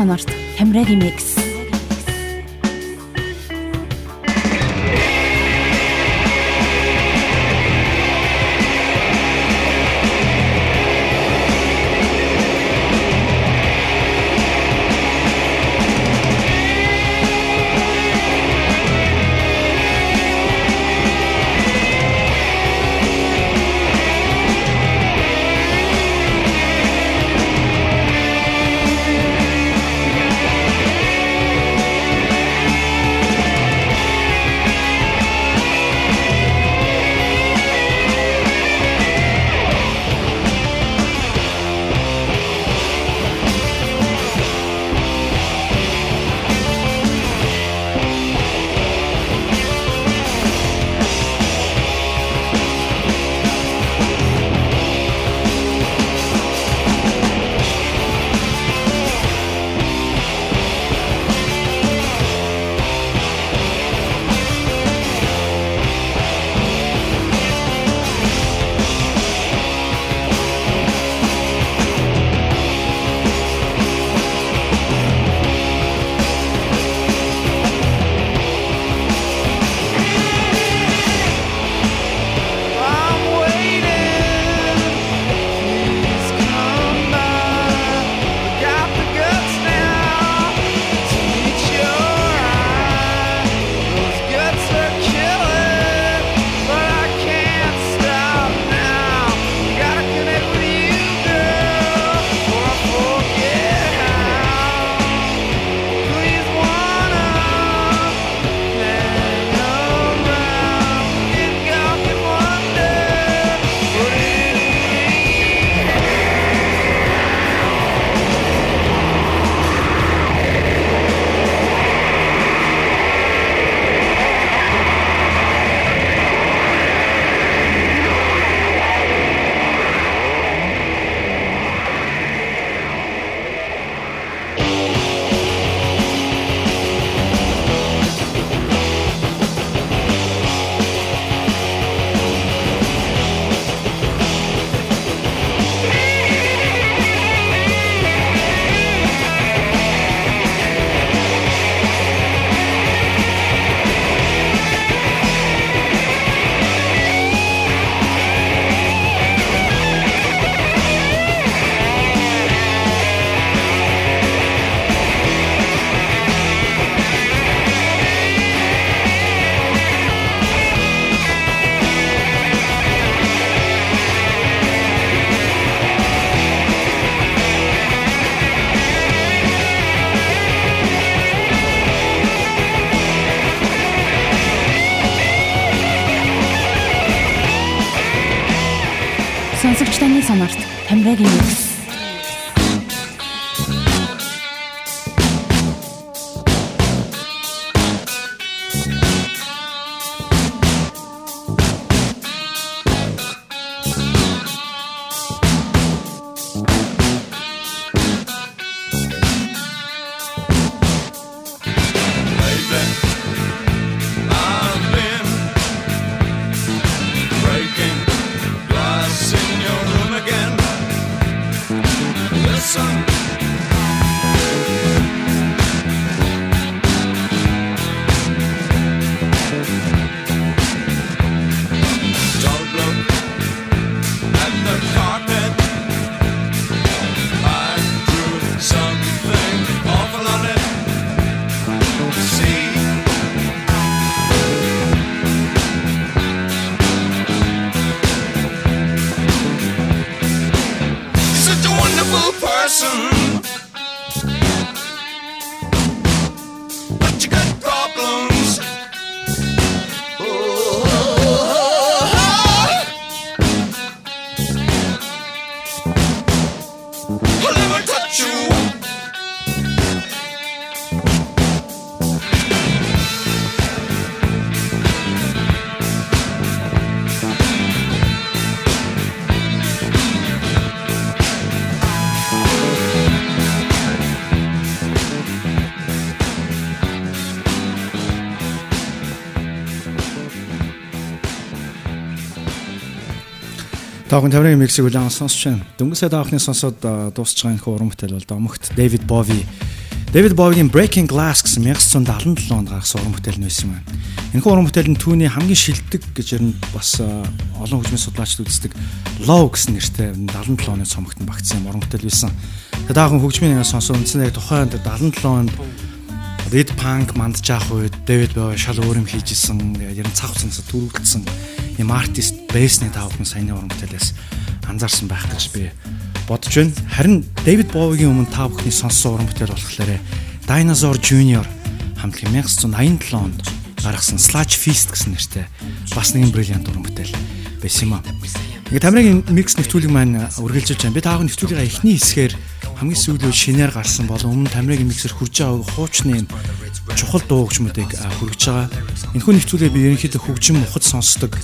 Сонорт. Тамирагийн микс Таахан таврын миксийг үлээн сонсч байна. Дөнгөсөө таахны сонсоод дуусч байгаа энэ уран бүтээл бол домогт Дэвид Бови. Дэвид Бовигийн Breaking Glass гэсэн 1977 онд гаргасан уран бүтээл нь байсан юм байна. Энэ уран бүтээл нь түүний хамгийн шилдэг гэж ер нь бас олон хөгжмийн судлаачид үздэг Low гэсэн нэртэй 77 оны цомогт багтсан уран бүтээл байсан. Тэгээд таахан хөгжмийн сонсоод үндсэн яг тухайн 77 онд Red Punk мандж авах үед Дэвид Бови шал өөр юм хийж исэн. Тэгээд ер нь цаг хугацаанд төрүүлсэн юм артист бэсний таавхан саяны уран бүтээлээс анзаарсан байх гэж би бодож байна. Харин Дэвид Бовигийн өмнө та бүхний сонссон уран бүтээл болохоор Dinosaur Junior хамтлагийн 1987 онд гаргасан Slash Feast гэсэн нэртэй бас нэгэн бриллиант уран бүтээл байсан юм аа. Ингээ Тамирагийн микс нэвтрүүлэг маань үргэлжилж байна. Би таахан нэвтрүүлгийн эхний хэсгээр хамгийн сүүлөө шинээр гарсан болон өмнө Тамирагийн миксер хурж байгаа хуучны чухал дуу хөгжмүүдийг хүргэж байгаа. Энэхүү нэвтрүүлгээ би ерөнхийдөө хөгжим ухад сонсдог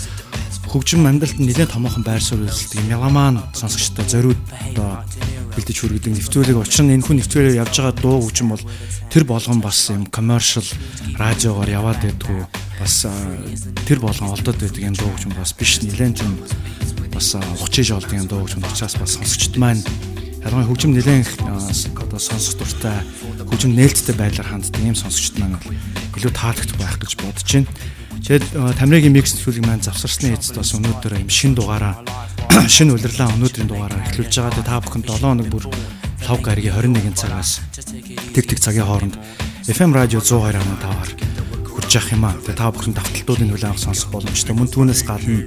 хөгжим амьдралд нэлээд томоохон байр суурь үүсдэг меломан сонсогчтой зориуд одоо бэлдэж хүргэдэг нэвтрүүлэг учир нь энэ хүн нэвтрүүлгээр явж байгаа дуу хөгжим бол тэр болгон бас юм commercial радиогоор яваад байдгүй. Бас тэр болгон олдод байдаг юм дуу хөгжим бас биш. Нэлээд тийм бас ухчиж олдог юм дуу хөгжим учраас бас сонсогчд маань ялангуяа хөгжим нэлээд одоо сонсох дуртай хөгжим нээлттэй байдлаар ханддаг ийм сонсогчд маань илүү таалагдах байх гэж бодож байна. Тэгээд Тамирагийн микс нэвтрүүлэг маань завсарсны эцэст бас өнөөдөр юм шин дугаараа шин улирлаа өнөөдрийн дугаараа эхлүүлж байгаа. Тэгээд та бүхэн 7 хоног бүр лав гаригийн 21 цагаас тэг тэг цагийн хооронд FM радио 102.5-аар хүрч явах юм аа. Тэгээд та бүхэн давталтуудын хүлээн авах сонсох боломжтой. Мөн түүнээс гадна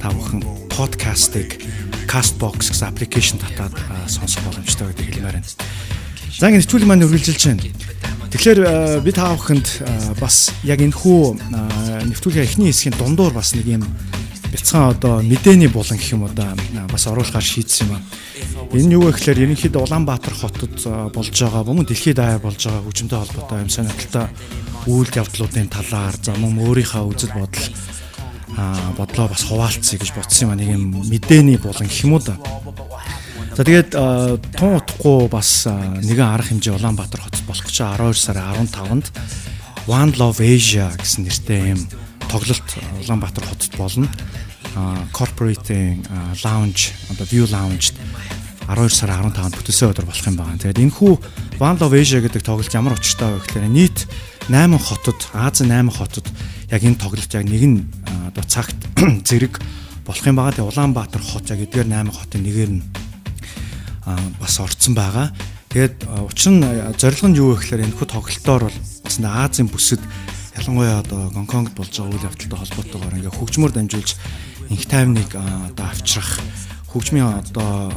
та бүхэн подкастыг Castbox гэсэн аппликейшн татаад сонсох боломжтой гэдэг хэлмээр байна. За ингэ нэвтрүүлэг маань үргэлжилж байна. Тэгэхээр би та бүхэнд бас яг энэ хүү нэвтрүүлгийн эхний хэсгийн дундуур бас нэг юм бяцхан одоо мэдээний булан гэх юм да бас оруулахаар шийдсэн юм аа. Энэ юу вэ гэхээр ерөнхийдөө Улаанбаатар хотод болж байгаа мөн дэлхийд даяар болж байгаа хөгжимтэй холбоотой юм сонирхолтой үйл явдлуудын талаар за мөн өөрийнхөө үзэл бодол а бодлоо бас хуваалцъя гэж бодсон юм аа нэг юм мэдээний булан гэх юм уу да. За тэгээд тун утахгүй бас нэгэн арга хэмжээ Улаанбаатар хотод болох гэж 12 сарын 15-нд One Love Asia гэсэн нэртэй юм тоглолт Улаанбаатар хотод болно. Corporate Lounge одоо View Lounge-д 12 сарын 15-нд бүтээсэн өдөр болох юм байна. Тэгээд энэхүү One Love Asia гэдэг тоглолт ямар учиртай вэ гэхээр нийт 8 хотод Азийн 8 хотод яг энэ тоглолт яг нэгэн одоо цагт зэрэг болох юм байгаа. Тэгээд Улаанбаатар хот яг эдгээр 8 хотын нэгээр нь бас орцсон байгаа. Тэгээд учир нь зорилго нь юу вэ гэхээр энэ хүү тоглолтоор бол бас Азийн бүсэд ялангуяа одоо Гонконгд болж байгаа үйл явдалтай холбоотойгоор ингээ хөгжмөр дамжуулж инх таймныг одоо авчрах хөгжмийн одоо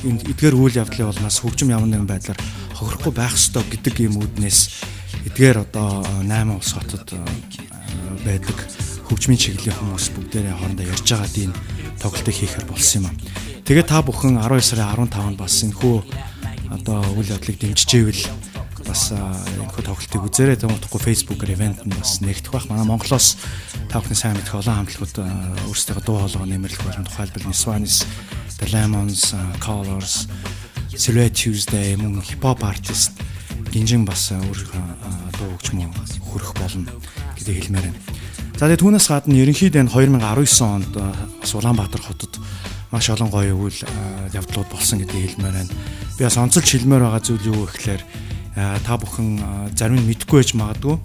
эдгээр үйл явдлын болноос хөгжим ямар нэгэн байдлаар хохирохгүй байх ёстой гэдэг юм үүднээс эдгээр одоо 8 улс хотод байдаг хөгжмийн чиглэлийн хүмүүс бүгдээрээ хоорондоо ярьж байгаа дийн тоглолтыг хийхээр болсон юм аа. Тэгээ та бүхэн 12 сарын 15-нд бас энэхүү одоо үйл явдлыг дэмжижээвэл бас энэхүү тоглолтыг үзээрэй утгагүй Facebook-оор ивент нь бас нэгдэх байх. Манай Монголоос та бүхэн сайн мэдэх олон хамтлагууд өөрсдөө дуу хоолой нэмэрлэх болон тухайлбал Niswanis, The Lemons, Colors, Silhouette Tuesday мөн хипхоп артист гинжин бас өөрийнхөө дуу хөгжмөө хөрөх болно гэдэг хэлмээр байна. За тэгээ түүнээс гадна ерөнхийдөө 2019 онд бас Улаанбаатар хотод маш олон гоё үйл явдлууд болсон гэдгийг хэлмээр байна. Би бас онцолж хэлмээр байгаа зүйл юу гэхээр та бүхэн зарим нь мэдгүй байж магадгүй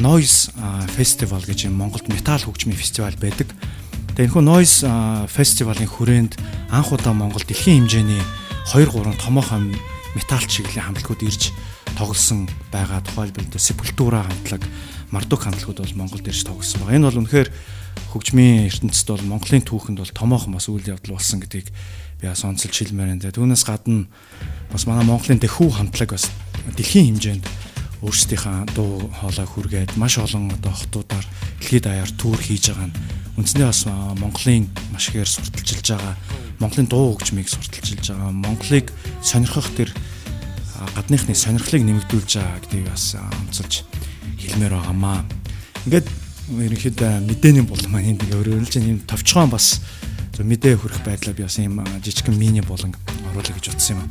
Noise Festival гэж юм Монголд метал хөгжмийн фестивал байдаг. Тэгээ энэхүү Noise фестивалийн хүрээнд анх удаа Монгол дэлхийн хэмжээний 2 3 томоохон метал чиглэлийн хамтлагууд ирж тоглосон байгаа. Тухайлбал Sepultura хамтлаг, Marduk хамтлагууд бол Монголд ирж тоглосон байгаа. Энэ бол үнэхээр хөгжмийн ертөнцид бол Монголын түүхэнд бол томоохон бас үйл явдал болсон гэдгийг би бас онцолж хэлмээр энэ. Түүнээс гадна бас манай Монголын Дэхүү хамтлаг бас дэлхийн хэмжээнд өөрсдийнхээ дуу хоолой хүргээд маш олон одоо хотуудаар дэлхийд даяар тур хийж байгаа нь үндсэндээ бас Монголын маш ихээр сурталчилж байгаа Монголын дуу хөгжмийг сурталчилж байгаа Монголыг сонирхох тэр гадныхны сонирхлыг нэмэгдүүлж байгаа гэдгийг бас онцолж хэлмээр байгаамаа. Ингээд ерөнхийдөө мэдээний болон маань энд өөрөөлж юм товчхон бас мэдээ хөрөх байдлаа би бас юм жижигхэн мини болон оруулах гэж утсан юм.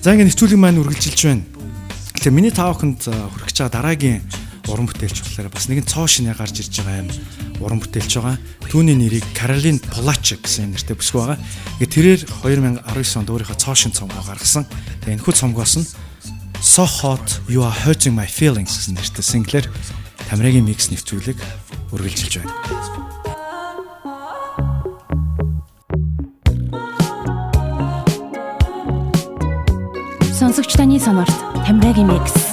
За ингээд нэвтрүүлэг маань үргэлжилж байна. Тэгэхээр миний тав хүнд хүрэх гэж байгаа дараагийн уран бүтээлч болохоор бас нэгэн цоо шинэ гарч ирж байгаа юм уран бүтээлч байгаа. Түүний нэрийг Каролин Полачек гэсэн нэртэй бүсгүй байгаа. Тэгээ тэрээр 2019 онд өөрийнхөө цоо шин цомгоо гаргасан. Тэгээ энэхүү цомгоос нь So Hot You Are Hurting My Feelings гэсэн нэртэй single-ээр Тамирагийн микс нэвтрүүлэг үргэлжилж байна. Сонсогч таны сонорт Тамирагийн микс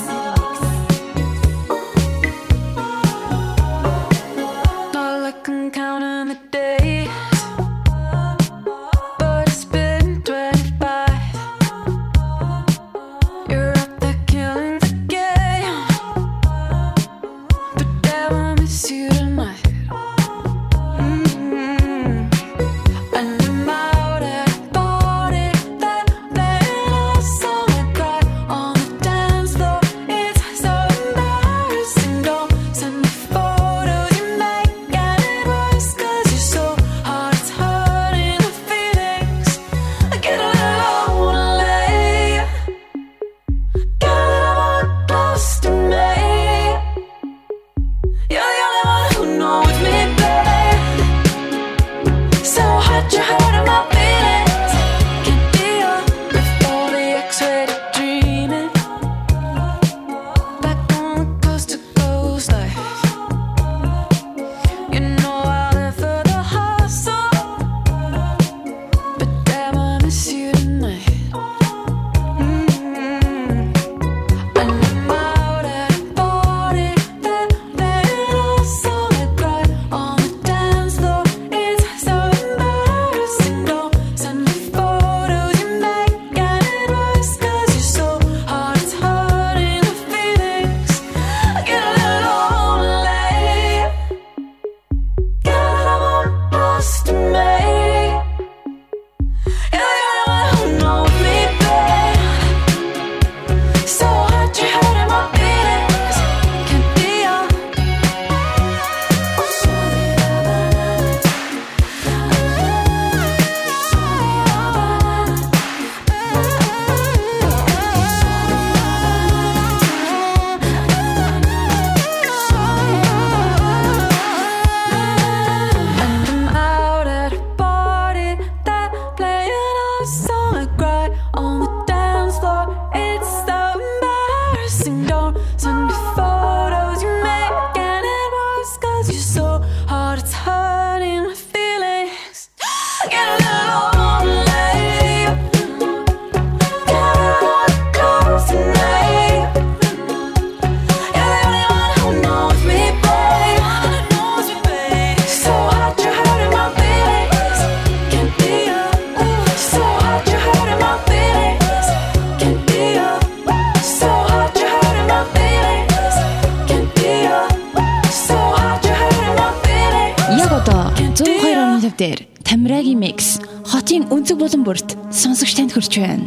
байна.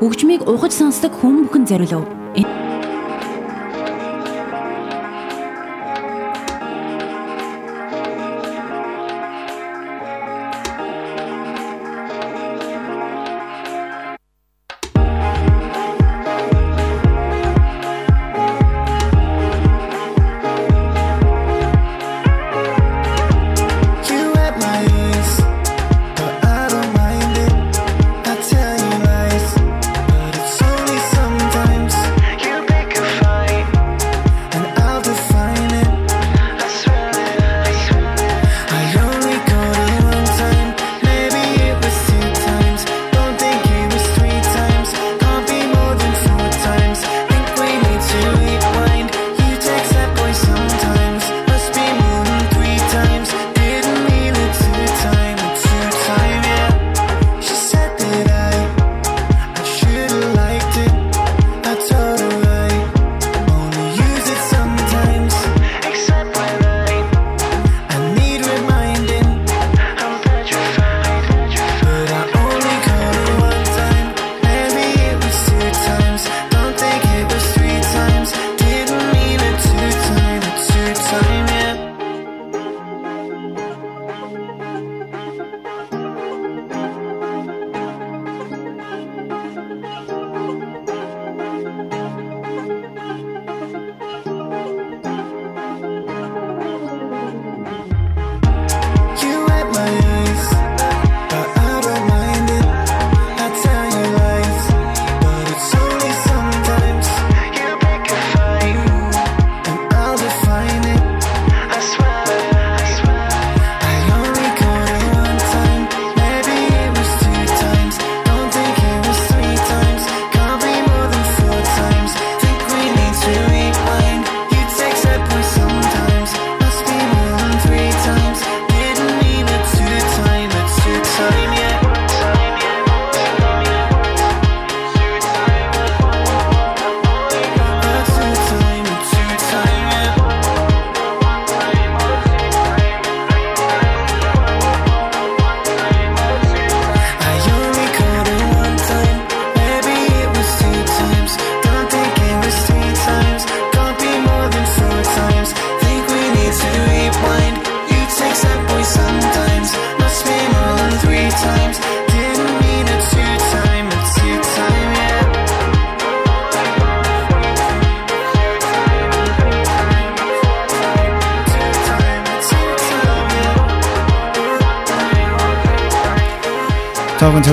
Хөгжмийг ухаж сонсдог хүн бүхэн зориулв.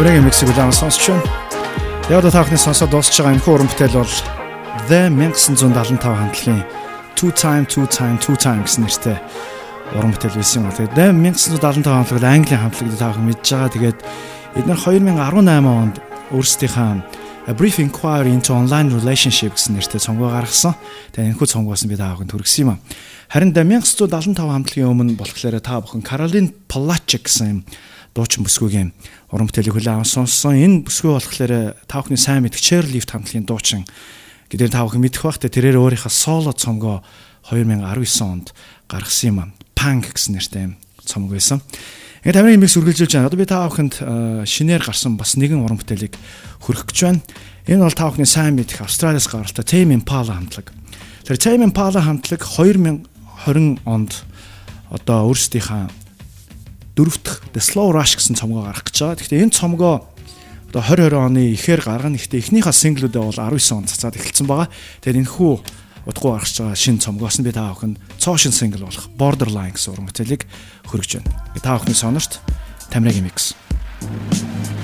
Таврын миксийг удаан сонсч байна. Яг одоо таахны сонсоод дуусч байгаа энэ хуран бүтээл бол The 1975 хамтлагийн Two Time Two Time Two Time гэсэн нэртэй уран бүтээл байсан юм. Тэгээд 1975 хамтлаг Английн хамтлаг таахан мэдж байгаа. Тэгээд эдгээр 2018 онд өөрсдийнхөө A Brief Inquiry into Online Relationship гэсэн нэртэй цомгоо гаргасан. Тэгээд энэхүү цомгоос нь би таахын төргсөн юм. Харин 1975 хамтлагийн өмнө болохоор та бүхэн Caroline Polachek гэсэн дуучин бүсгүйгийн уран бүтээлийг хүлээн аван сонссон. Энэ бүсгүй болохоор та бүхний сайн мэдх Chairlift хамтлагийн дуучин гэдгээр та бүхэн мэдэх бах тэ тэрээр өөрийнхөө соло цомгоо 2019 онд гаргасан юм. Punk гэсэн нэртэй цомог байсан. Ингээд тамирын имийг сүргэлжүүлж байна. Одоо би та бүхэнд шинээр гарсан бас нэгэн уран бүтээлийг хүргэх гэж байна. Энэ бол та бүхний сайн мэдх Австралиас гаралтай Tame Impala хамтлаг. Тэр Tame Impala хамтлаг 2020 онд одоо өөрсдийнхөө дөрөв дэх The Slow Rush гэсэн цомгоо гаргах гэж байгаа. Гэхдээ энэ цомгоо одоо 2020 оны ихээр гаргана. Гэхдээ эхнийхээ синглүүдээ бол 19 онд цацаад эхэлсэн байгаа. Тэгээд энэ хүү удахгүй гаргаж байгаа шинэ цомгоос нь би та бүхэнд цоошин сингл болох Borderline гэсэн уран бүтээлийг хөргөж байна. Та бүхний сонорт Тамирагийн микс. Яг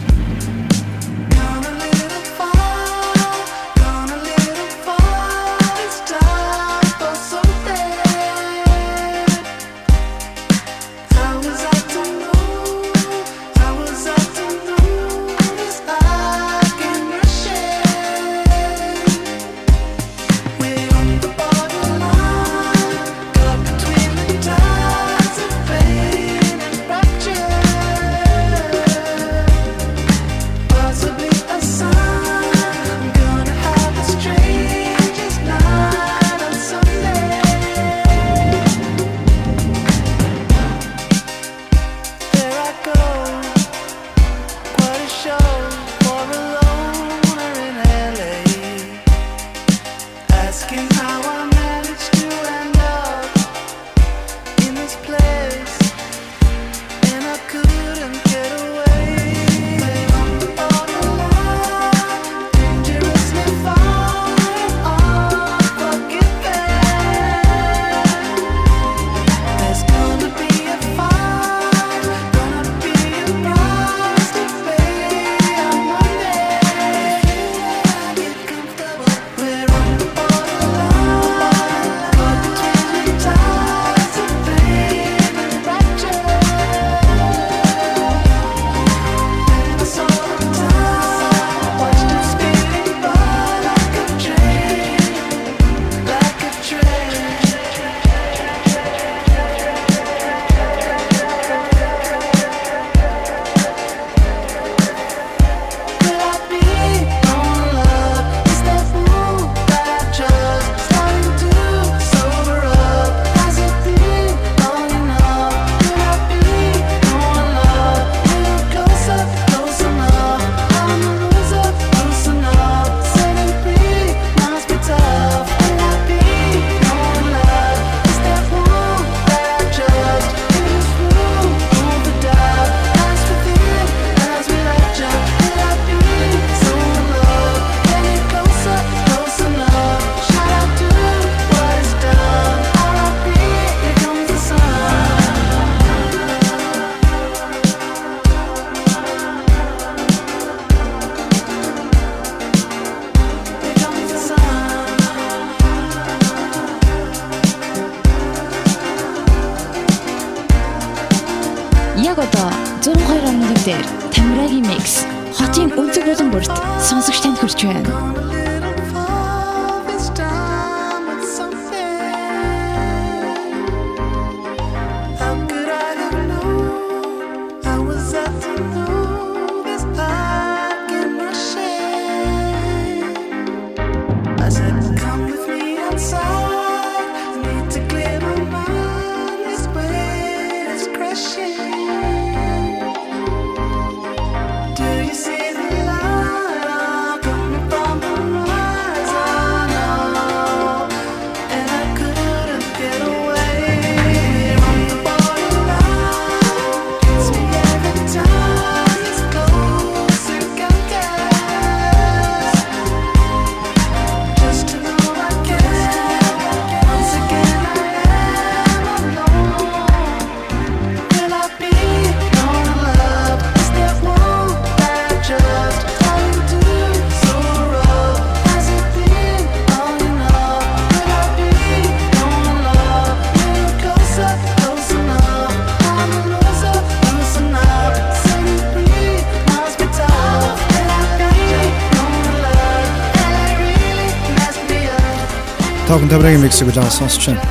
Тоогон таврагийн миксийг улаан сонсч байна.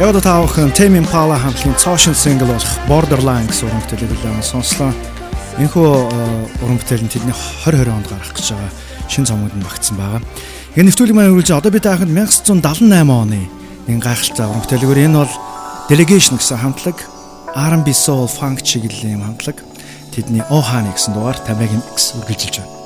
Яг одоо таавах Tame Impala хамтлагийн цоошин single болох Borderline гэсэн уран бүтээлийг улаан сонслоо. Энэхүү э, уран бүтээл нь тэдний 2020 онд гарах гэж байгаа шин цомгод нь багтсан байгаа. Энэ нэвтрүүлэг маань үргэлж одоо бид таахад 1978 оны нэг гайхалтай уран бүтээлгээр энэ бол Delegation гэсэн хамтлаг R&B soul funk чиглэлийн хамтлаг тэдний Ohani гэсэн дугаар тамиагийн микс үргэлжилж байна.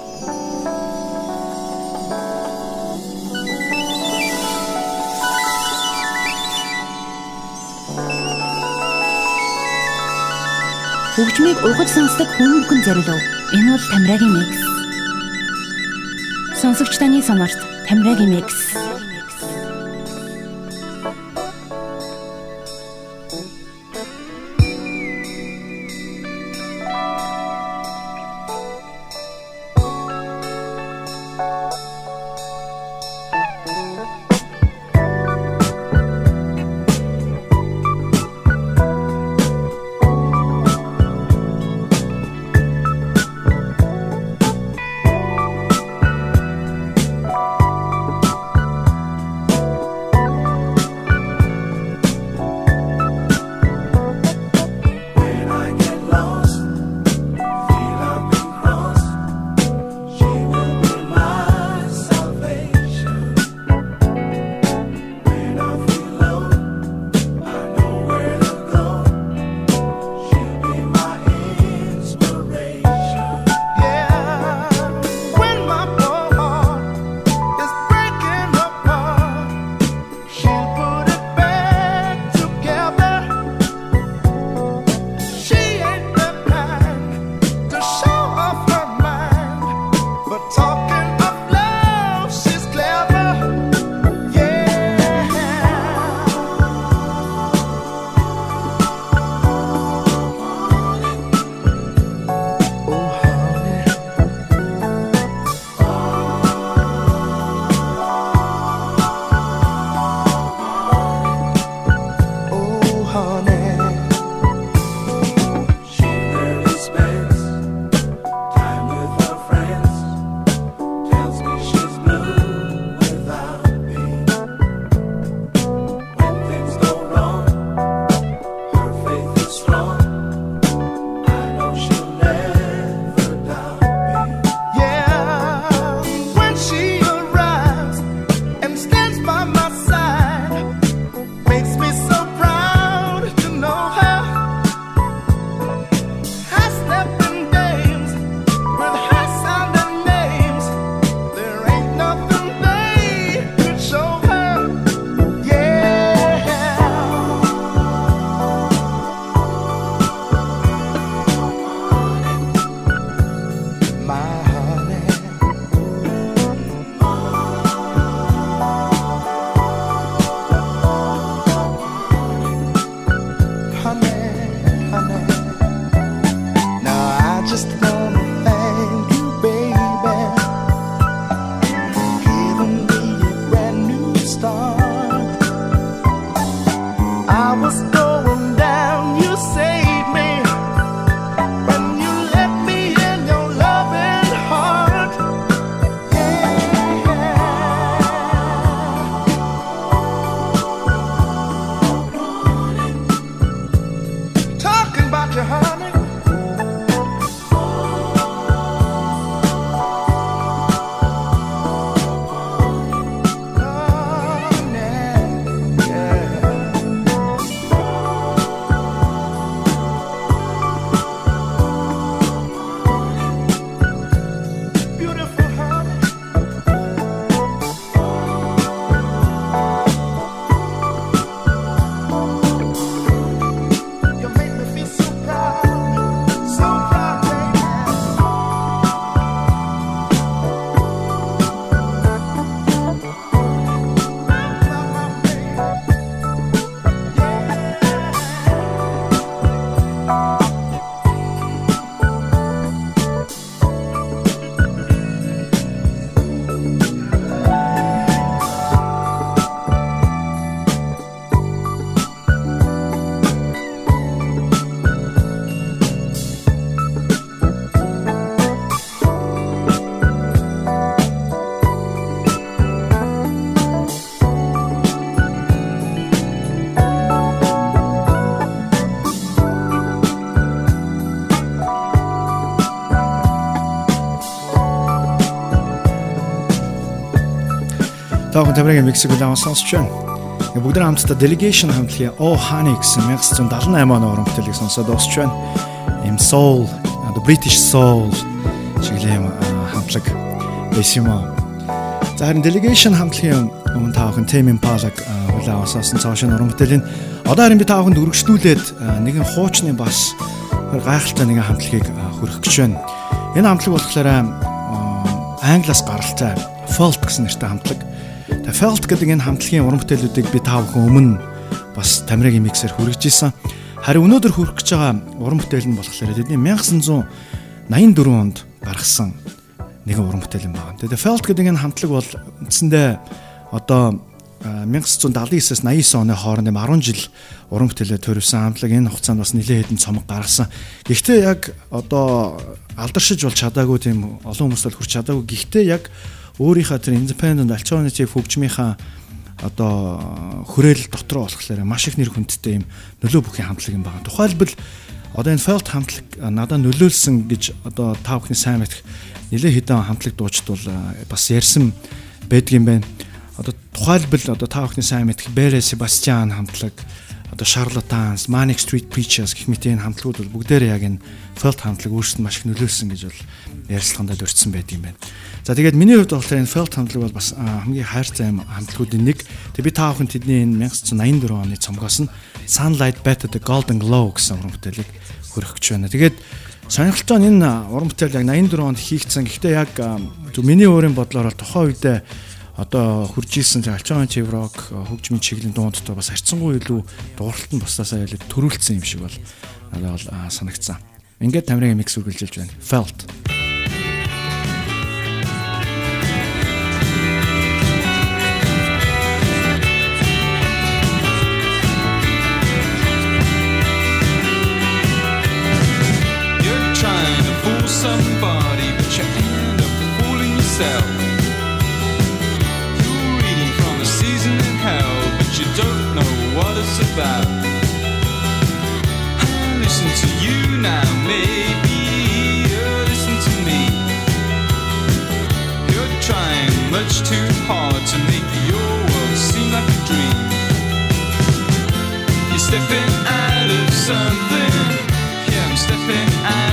Хөгжмийг угаж сонсдог хүн бүхэн зориулв. Энэ бол Тамирагийн микс. Сонсогч таны сонорт Тамирагийн микс. Таахан тамирын миксийг улаан сонсч байна. Бүгд хамтдаа Delegation хамтлагийн Oh Honey гэсэн 1978 оны уран бүтээлийг сонсоод дуусч байна. Им soul, the British soul чиглэм хамтлаг байсан юм аа. За харин Delegation хамтлагийн өмнө таахан Tame Impala улаан сонсон цаашаа уран бүтээлийн одоо харин би тааханд үргэлжлүүлээд нэгэн хуучны бас гайхалтай нэгэн хамтлагийг хөрөх гэж байна. Энэ хамтлаг болохоор англиас гаралтай Fault гэсэн нэртэй хамтлаг. Felt гэдэг энэ хамтлагийн уран бүтээлүүдийг би та бүхэн өмнө бас Тамирагийн миксээр хүргэж исэн. Харин өнөөдөр хүрэх гэж байгаа уран бүтээл нь болохоор тэдний 1984 онд гаргасан нэгэн уран бүтээл юм байна. Тэгээ Felt гэдэг энэ хамтлаг бол үндсэндээ одоо 1979-с 89 оны хооронд 10 жил уран бүтээлээ төрөвсөн хамтлаг энэ хугацаанд бас нэлээд хэдэн цомог гаргасан. Гэхдээ яг одоо алдаршиж бол чадаагүй тийм олон хүмүүст хүрч чадаагүй. Гэхдээ яг өөрийнхөө тэр independent alternative хөгжмийнхаа одоо хүрээл дотроо болохоор маш их нэр хүндтэй юм нөлөө бүхий хамтлаг юм байна. Тухайлбал одоо энэ Felt хамтлаг надад нөлөөлсөн гэж одоо та бүхний сайн мэдэх нэлээ хэдэн хамтлаг дуучид бол бас ярьсан байдгийм байна. Одоо тухайлбал одоо та бүхний сайн мэдэх Bere Sebastian хамтлаг одоо Charlatans, Manic Street Preachers гэх мэт энэ хамтлагууд бол бүгдээрээ яг энэ Felt хамтлаг өөрсдөд маш их нөлөөлсөн гэж бол ярилцлаганд дурдсан байдгийм байна. За тэгээд миний хувьд болохоор энэ Felt хамтлаг бол бас хамгийн хайрцаг юм хамтлагуудын нэг. Тэг би та бүхэн тэдний энэ 1984 оны цомгоос нь Sunlight Better the Golden Glow гэсэн уран бүтээлийг хөрөх гэж байна. Тэгээд сонирхолтой нь энэ уран бүтээл яг 84 онд хийгдсэн. Гэхдээ яг миний өөрийн бодлоор бол тухайн үедээ одоо хурж исэн алчаагийн чеврок хөгжмийн чиглэлийн дуундтай бас харьцангуй илүү дууралт нь бусдаасаа илүү төрүүлсэн юм шиг бол надад бол санагдсан. Ингээд тамирын микс үргэлжилж байна. Felt about. Listen to you now, maybe listen to me. You're trying much too hard to make your world seem like a dream. You're stepping out of something. Yeah, I'm stepping out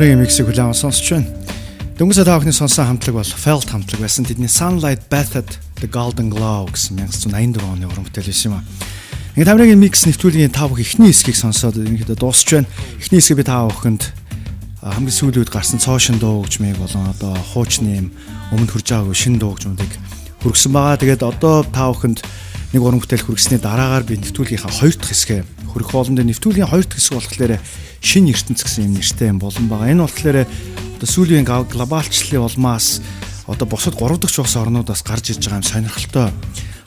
Таврын миксийг хүлээн сонсч байна. Дөнгөсөө таахны сонсон хамтлаг бол Felt хамтлаг байсан. Тэдний Sunlight Bathed the Golden Glow гэсэн 1984 оны уран бүтээл байсан юм а. Ингээ таврын микс нэвтрүүлгийн тав ихний хэсгийг сонсоод ерөнхийдөө дуусч байна. Эхний хэсгийг би таа бүхэнд хамгийн сүүлийн үед гарсан цоошин дуу хөгжмийг болон одоо хуучны юм өмнө хүрж байгаагүй шин дуу хөгжмүүдийг хүргэсэн байгаа. Тэгээд одоо та бүхэнд нэг уран бүтээл хүргэсний дараагаар би нэвтрүүлгийнхаа хоёр дахь хэсгээ хүргэх болонд нэвтрүүлгийн хоёр дахь хэсэг болохоор шин ертөнц гэсэн юм нэртэй юм болон байгаа. Энэ болохоор одоо сүүлийн глобалчлалын улмаас одоо бусад 3 дахь улс орнуудаас гарч ирж байгаа юм сонирхолтой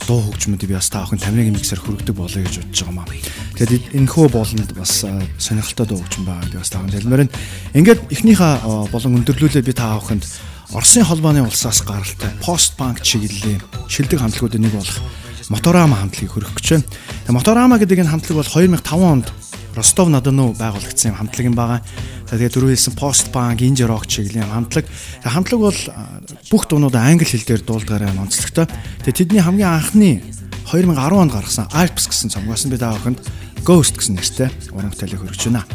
дуу хөгжмөд би бас та бүхэн тамирын миксер хүргэдэг болоё гэж бодож байгаа маа. Тэгэхээр энэ хөө болонд бас сонирхолтой дуу хөгжим байгаа гэж бас та бүхэн хэлмээр нь. Ингээд эхнийхээ болон өндөрлүүлээд би та бүхэнд Оросын холбооны улсаас гаралтай пост банк чиглэлийн шилдэг хамтлагуудын нэг болох Моторама хамтлагийг хөрөх гэж байна. Моторама гэдэг энэ хамтлаг бол 2005 онд Ростов Надану байгуулагдсан юм хамтлаг юм байгаа. Тэгээд дөрөв хэлсэн пост банк, инж рок чиглэлийн хамтлаг. Хамтлаг бол бүх дуунууд англи хэл дээр дуулдгаараа онцлогтой. Тэгээд тэдний хамгийн анхны 2010 онд гаргасан Alps гэсэн цомгоос би та бүхэнд Ghost гэсэн нэртэй уран бүтээлийг хөргөж байна.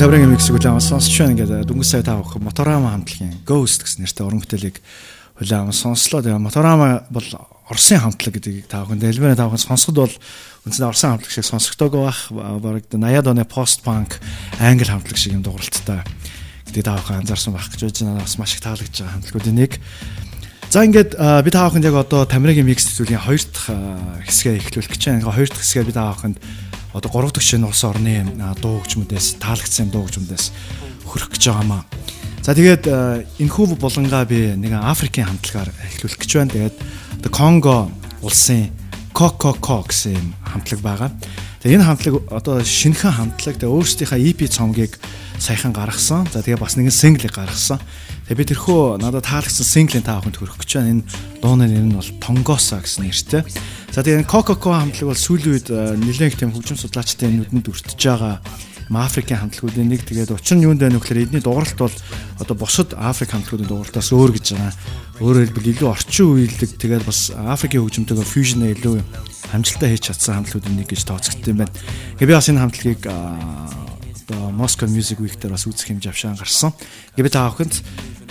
Таврын миксийг хүлээн авсан сонсч байна гэдэг дөнгөж сая таах Моторама хамтлагийн Ghost гэсэн нэртэй уран бүтээлийг хүлээн сонслоо. Тэгээ Моторама бол Оросын хамтлаг гэдгийг таахын дэлбэрэ таахын сонсоход бол үндсэндээ Оросын хамтлаг шиг сонсогдоогүй бах бараг 80-аад оны пост панк англи хамтлаг шиг юм дууралттай гэдэг таахын анзаарсан байх гэж байна. Надаас маш их таалагдж байгаа хамтлагуудын нэг. За ингээд би тааханд яг одоо Тамирагийн микс зүйлийн хоёр дахь хэсгээ эхлүүлэх гэж байна. Хоёр дахь хэсгээ би тааханд одоо 3 дахь шинэ улс орны дуу хөгжмөдөөс таалагдсан дуу хөгжмөдөөс хөрөх гэж байгаамаа. За тэгээд энэхүү булангаа би нэг Африкийн хамтлагаар эхлүүлэх гэж байна. Тэгээд Конго улсын Coco гэсэн хамтлаг байгаа. Тэгээ энэ хамтлаг одоо шинэхэн хамтлаг тэгээ өөрсдийнхээ EP цомгийг саяхан гаргасан. За тэгээ бас нэгэн синглийг гаргасан. Тэгээ би тэрхүү надад таалагдсан синглийн та бүхэнд хүргэх гэж байна. Энэ дууны нэр нь бол Тонгоса гэсэн нэртэй. За тэгээ Coca-Cola хамтлаг бол сүүлийн үед э, нэлээд тийм хөгжим судлаачдын нүдэнд өртөж байгаа Африкийн хамтлагуудын нэг тэгээд учир нь юунд байна вэ гэхээр эдний дууралт бол одоо бусад Африк хамтлагуудын дууралтаас өөр гэж байгаа. Өөрөөр хэлбэл илүү орчин үеилдэг тэгээд бас Африкийн хөгжимтэйгээ фьюжн илүү амжилттай хийж чадсан хамтлагуудын нэг гэж тооцогдсон юм байна. Би бас энэ хамтлагийг одоо Moscow Music Week дээр бас үзэх хэмжээ авшаан гарсан. Би та бүхэнд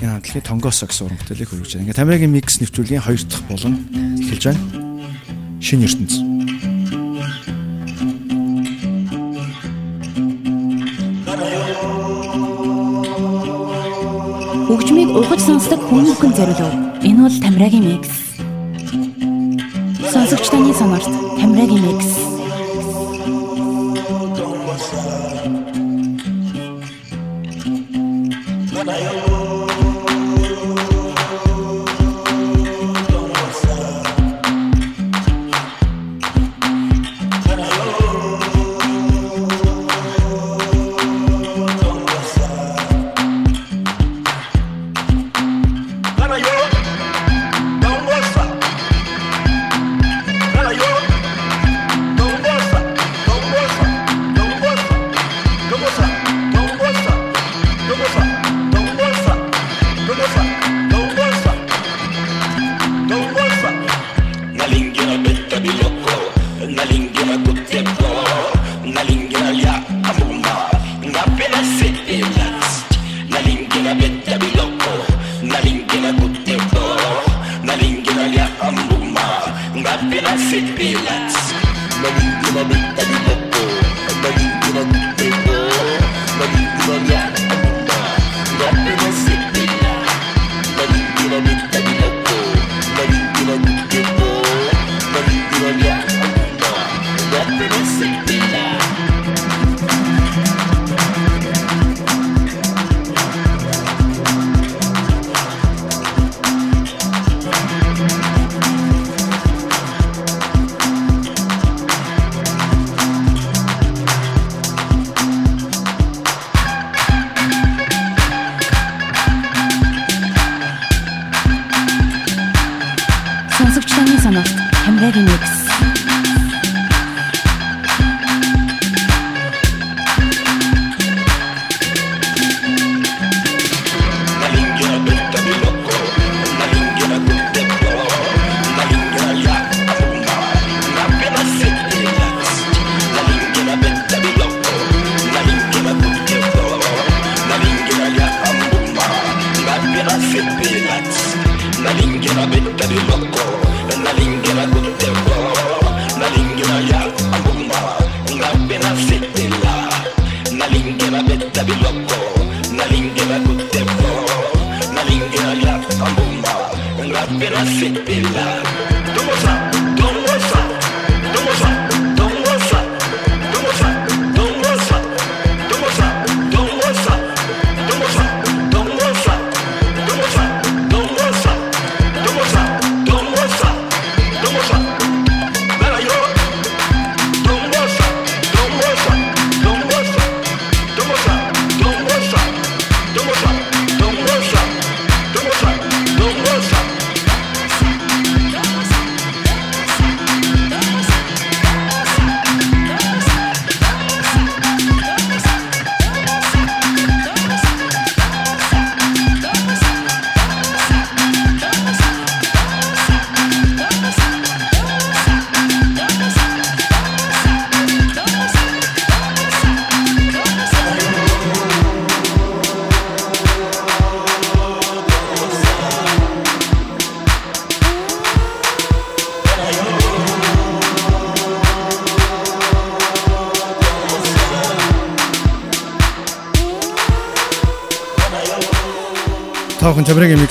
энэ хамтлагийн Тонгосо гэсэн уран бүтээлийг хөрвүүлж байна. Ингээ Тамирагийн микс нэвтрүүлгийн хоёр дахь болон эхэлж байна. Шинэ ертөнц. Хөгжмийг ухаж сонсдог хүмүүхэн зориулв. Энэ бол Тамирагийн микс. Сонсогч таны сонорт Тамирагийн микс.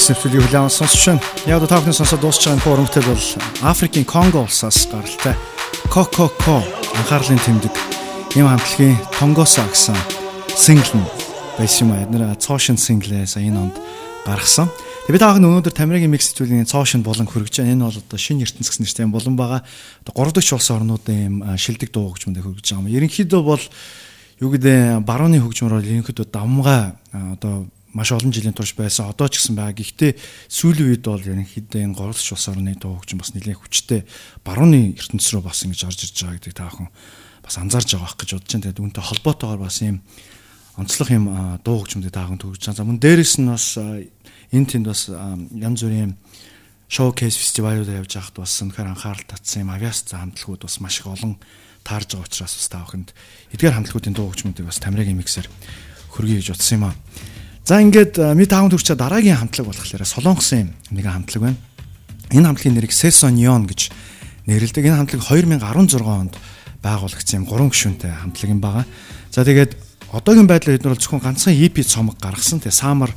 Микс нэвтрүүлгийг хүлээн сонсч байна. Яг одоо таахны сонсоод дуусч байгаа форумтэй бол Африкийн Конго улсаас гаралтай Кококо анхаарлын тэмдэг ийм хамтлагийн Тонгосо гэсэн сингл нь байсан юм аа. Эднэр цоошин синглээ сая энэ онд гаргасан. Тэгээ би таахын өнөөдөр Тамирагийн микс нэвтрүүлгийн цоошин болон хөргөж байгаа. Энэ бол одоо шинэ ертөнц гэсэн нэртэй болон байгаа. Одоо 3 дахь улс орнуудын ийм шилдэг дуу хөгжмөнд хөргөж байгаа юм. Ерөнхийдөө бол юу гэдэг барууны хөгжмөр бол ерөнхийдөө давмгай одоо маш олон жилийн турш байсан одоо ч гэсэн байгаа. Гэхдээ сүүлийн үед бол ерөнхийдөө энэ горлч улс орны дуу хөгжим бас нэлээд хүчтэй барууны ертөнц рүү бас ингэж орж ирж байгаа гэдэг таахан бас анзаарж байгаа байх гэж бодож байна. Тэгээд үүнтэй холбоотойгоор бас ийм онцлог юм дуу хөгжмөд таахан төгсөж байгаа. За мөн дээрэс нь бас энэ тэнд бас янз бүрийн шоукейс фестивалууд явж байхад бас үнэхээр анхаарал татсан юм авиас хамтлагууд бас маш их олон таарж байгаа учраас бас таахынд эдгээр хамтлагуудын дуу хөгжмөдийг бас Тамирагийн миксээр хөргий гэж утсан юм аа. За ингээд ми таавн төрчөө дараагийн хамтлаг болохоор Солонгосын нэгэн хамтлаг байна. Энэ хамтлагийн нэрийг Seson Neon гэж нэрлэдэг. Энэ хамтлаг 2016 онд байгуулагдсан юм гурван гишүүнтэй хамтлаг юм байгаа. За тэгээд одоогийн байдлаар эдгээр бол зөвхөн ганцхан EP цомог гаргасан. Тэгээ Summer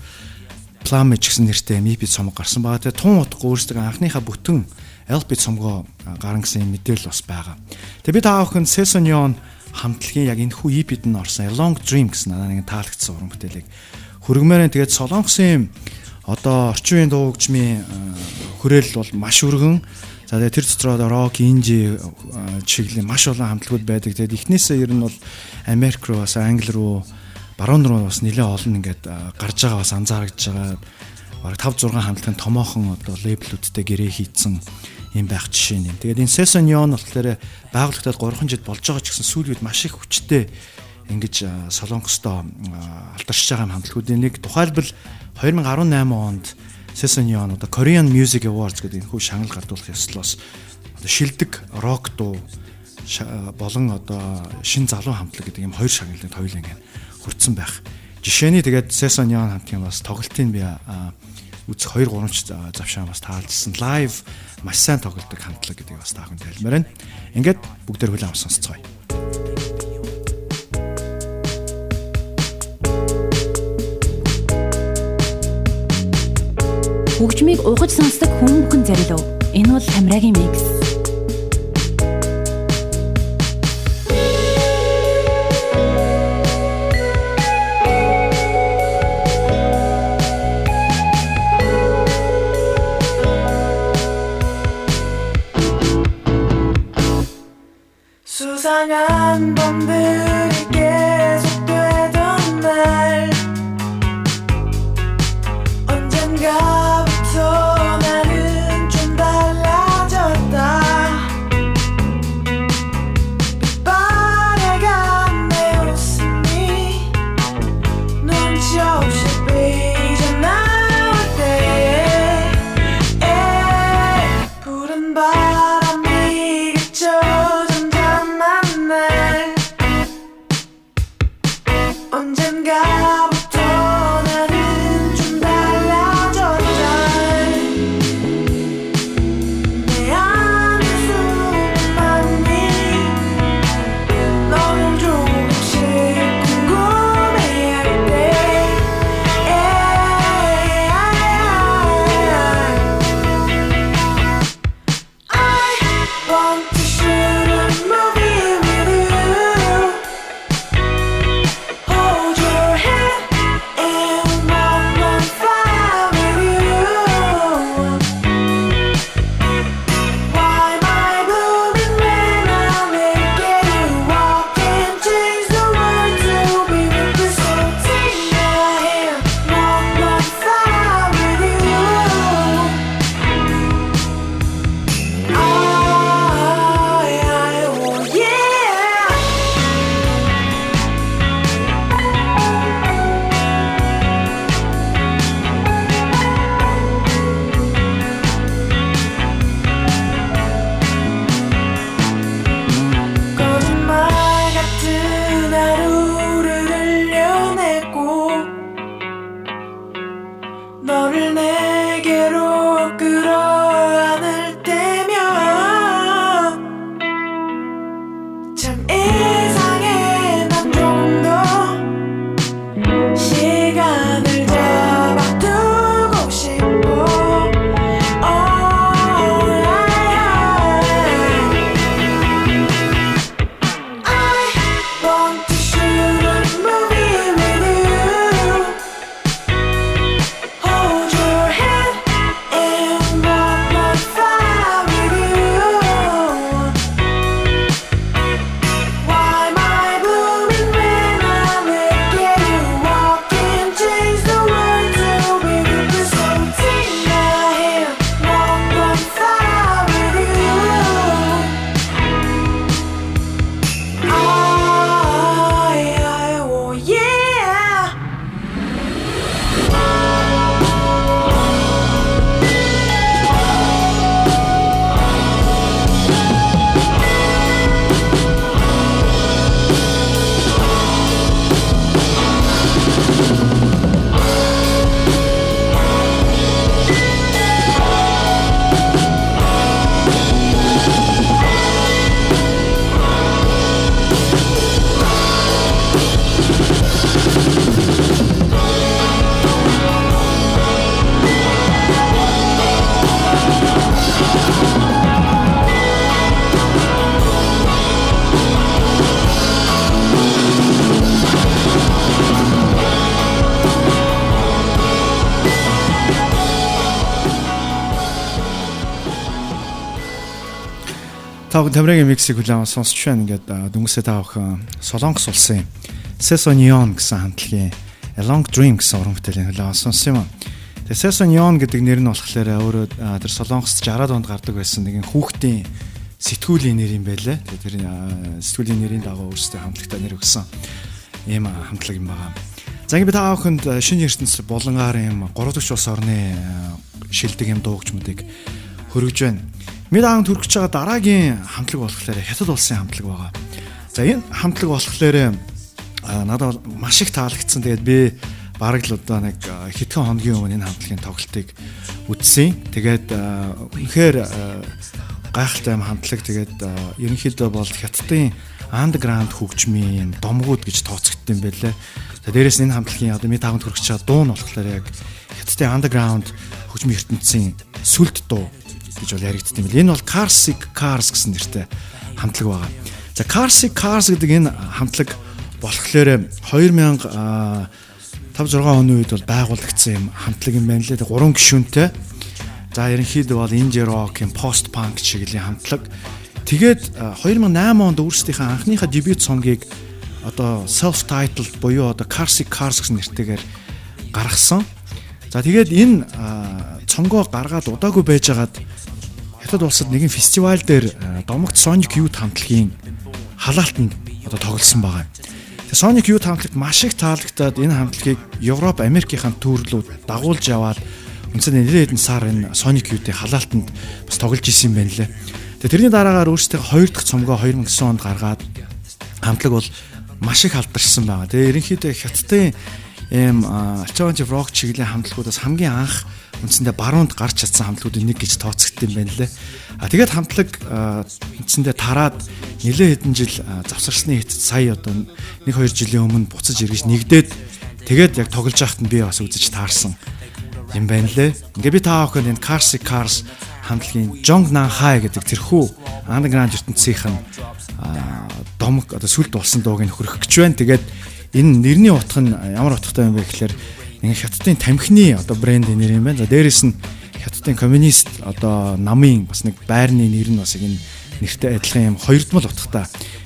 Plumage гэсэн нэртэй EP цомог гарсан байгаа. Тэгээ тун утгагүй өөрсдөө анхныхаа бүтэн LP цомгоо гарган гэсэн мэдээлэл бас байгаа. Тэгээ би та бүхэн Seson Neon хамтлагийн яг энэ хүү EP-д нь орсон Long Dream гэсэн нэг таалагдсан уран бүтээлийг хөргмээрэн тэгээд солонгосын одоо орчин үеийн дуу хөгжмийн хүрээл бол маш өргөн. За тэгээд тэр дотор одоо рок, инжи чиглэлийн маш олон хамтлагууд байдаг. Тэгээд эхнээсээ ер нь бол Америк руу бас Англи руу баруун руу бас нэлээд олон ингээд гарч байгаа бас анзаарэгдэж байгаа. Бараг 5 6 хамтлагын томоохон одоо лейблүүдтэй гэрээ хийцэн юм байх жишээ юм. Тэгээд энэ Season Neon болохоор байгуулагдаад 3 жил болж байгаа ч гэсэн сүүлийн үед маш их хүчтэй ингэж Солонгостоо алдаршиж байгаа хамтлагуудын нэг тухайлбал 2018 онд Sesonion одоо Korean Music Awards гэдэг энэ хүү шагнал гардуулах ёслоос одоо шилдэг рок дуу болон одоо шин залуу хамтлаг гэдэг юм хоёр шагналыг тойлон ингэ хүртсэн байх. Жишээний тэгээд Sesonion хамтгийн бас тоглолтын би үзэх 2 3 ч завшаа бас таалжсан. Live маш сайн тоглодог хамтлаг гэдэг бас таахан тайлмаар байна. Ингээд бүгдээр хүлээн авсан сонсцгоё. Хөгжмийг угаж сонсдог хүн бүхэн зориулв. Энэ бол Тамирагийн микс. Таг тамирагийн миксийг хүлээн сонсч байна. Ингээд дүнсээ та охин Солонгос улсын Seso Neon гэсэн хамтлагийн A Long Dream гэсэн уран бүтээлийн хүлээн сонссон юм. Тэгээ Seso Neon гэдэг нэр нь болохоор өөрөө тэр Солонгост 60-аад онд гардаг байсан нэгэн хүүхдийн сэтгүүлийн нэр юм байлаа. Тэгээ тэр сэтгүүлийн нэрийн дагуу өөрсдөө хамтлагтаа нэр өгсөн ийм хамтлаг юм байна. За ингээд та охинд шинэ ертөнц болонгаар юм 30 улс орны шилдэг юм дуугчмуудыг хөргөж байна. Төрөх гэж байгаа дараагийн хамтлаг болохоор хятад улсын хамтлаг байгаа. За энэ хамтлаг болохоор надад маш их таалагдсан. Тэгээд би бараг л одоо нэг хэдхэн хоногийн өмнө энэ хамтлагийн тоглолтыг үзсэн. Тэгээд үнэхээр гайхалтай юм хамтлаг. Тэгээд ерөнхийдөө бол хятадын андерграунд хөгжмийн домгууд гэж тооцогдсон юм байлээ. За дээрэс энэ хамтлагийн одоо ми таванд хүрэх чад дуу нь болохоор яг хятадын андерграунд хөгжмийн ертөнцийн сүлд дуу гэж бол яригдсан юм бэл. Энэ бол Carsic Cars гэсэн нэртэй хамтлаг байгаа. За Carsic Cars гэдэг энэ хамтлаг болохоор 2000 5 6 оны үед бол байгуулагдсан юм хамтлаг юм байна лээ. Гурван гишүүнтэй. За ерөнхийдөө бол indie rock, post punk чиглэлийн хамтлаг. Тэгээд 2008 онд өөрсдийнхөө анхныхаа дебют цомгийг одоо self titled буюу одоо Carsic Cars гэсэн нэртэйгээр гаргасан. За тэгээд энэ цомгоо гаргаад удаагүй байжгаад хятад улсад нэгэн фестивал дээр домогт Sonic Youth хамтлагийн халаалтанд одоо тоглосон байгаа. Sonic Youth хамтлагт маш их таалагдаад энэ хамтлагийг Европ, Америкийн төрлүүд дагуулж яваад үндсэндээ нэлээд хэдэн сар энэ Sonic Youth-ийн халаалтанд бас тоглож исэн юм байна лээ. Тэгээ тэрний дараагаар өөрсдөө хоёр дахь цомгоо 2009 онд гаргаад хамтлаг бол маш их алдарсан байгаа. Тэгээ ерөнхийдөө хятадын ийм альтернатив рок чиглэлийн хамтлагуудаас хамгийн анх үндсэндээ баруунд гарч чадсан хамтлагуудын нэг гэж тооцогдсон юм байна лээ. А тэгээд хамтлаг үндсэндээ тараад нэлээд хэдэн жил завсарсны хэт сая одоо 1 2 жилийн өмнө буцаж эргэж нэгдээд тэгээд яг тоглож байхад нь би бас үзэж таарсан юм байна лээ. Ингээ би таа охин энэ Cars Cars хамтлагийн Jong Nan Hai гэдэг тэрхүү андерграунд ертөнцийнхэн домог одоо сүлд болсон дууг нь хөрөх гэж байна. Тэгээд энэ нэрний утга нь ямар утгатай юм бэ гэхээр нэг хятадын тамхины одоо брэнд нэр юм байна. За дээрэс нь хятадын коммунист одоо намын бас нэг байрны нэр нь бас энэ нэртэй адилхан юм хоёрдмол утгатай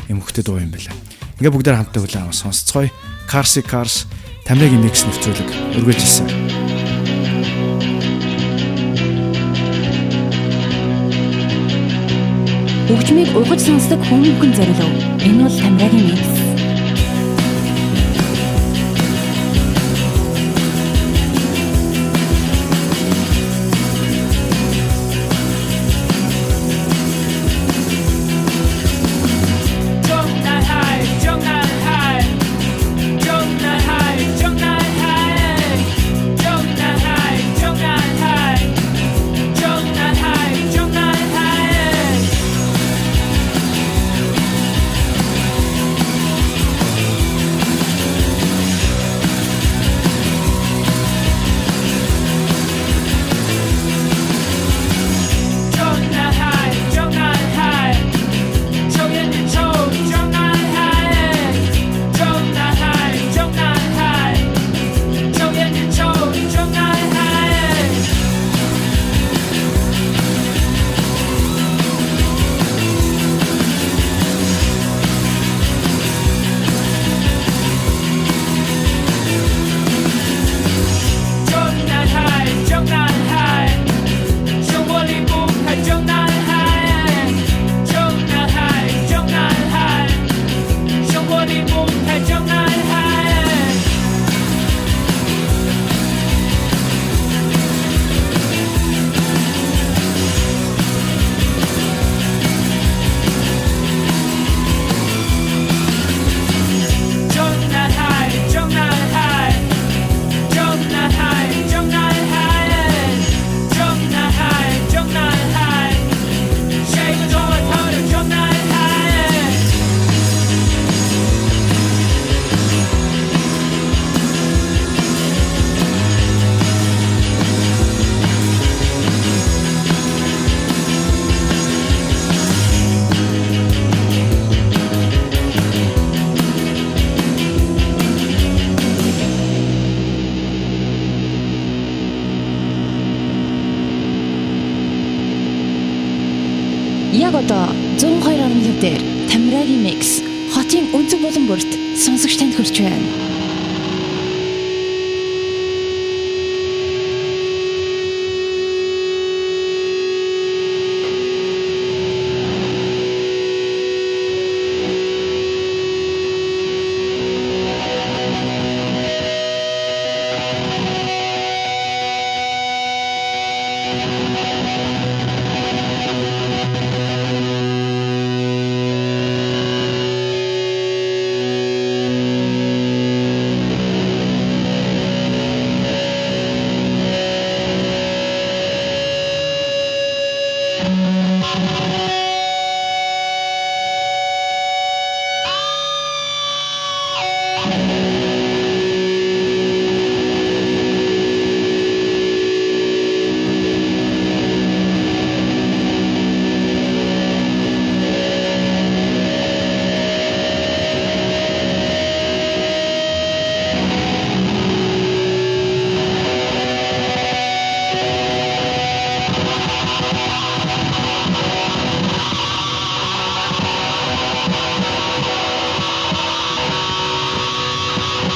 юм хөхтэй дуу юм байна. Ингээ бүгдээр хамтдаа хүлээн аваа сонсцгоё. Cars Cars Тамирагийн микс нэвтрүүлэг өргөж ирсэн. Хөгжмийг угаж сонсдог хүмүүхэн зориулв. Энэ бол Тамирагийн микс.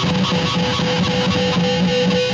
Thank you.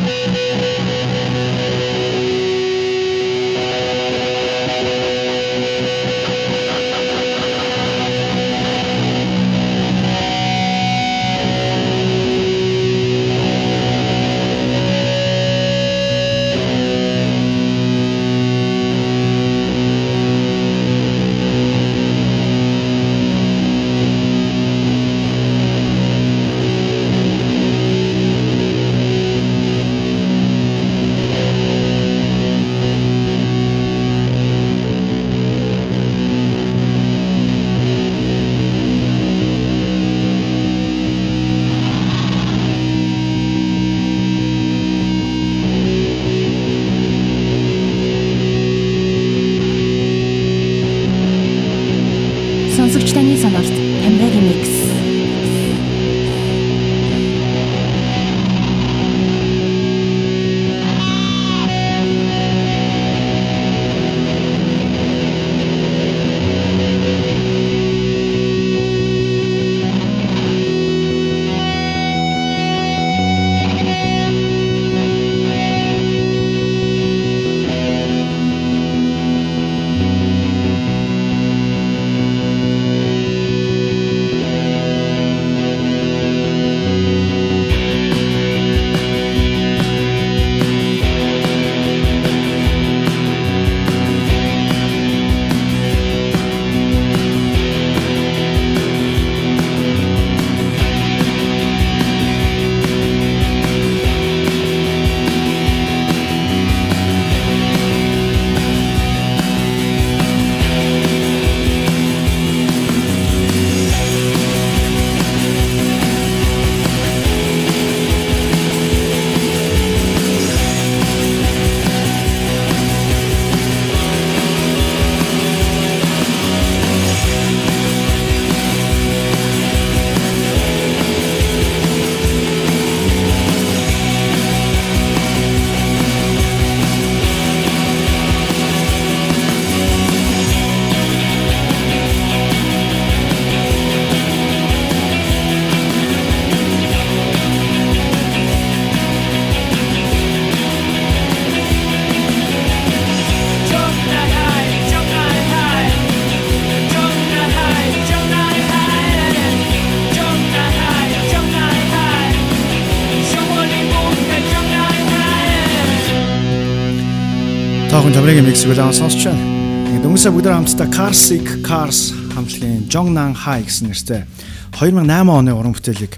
Тамирагийн микс үлээн сонсч байна. Ингээд өнгөрсөн бүгд хамтдаа Carsik Cars хамтлагийн Jongnan High гэсэн нэртэй 2008 оны уран бүтээлийг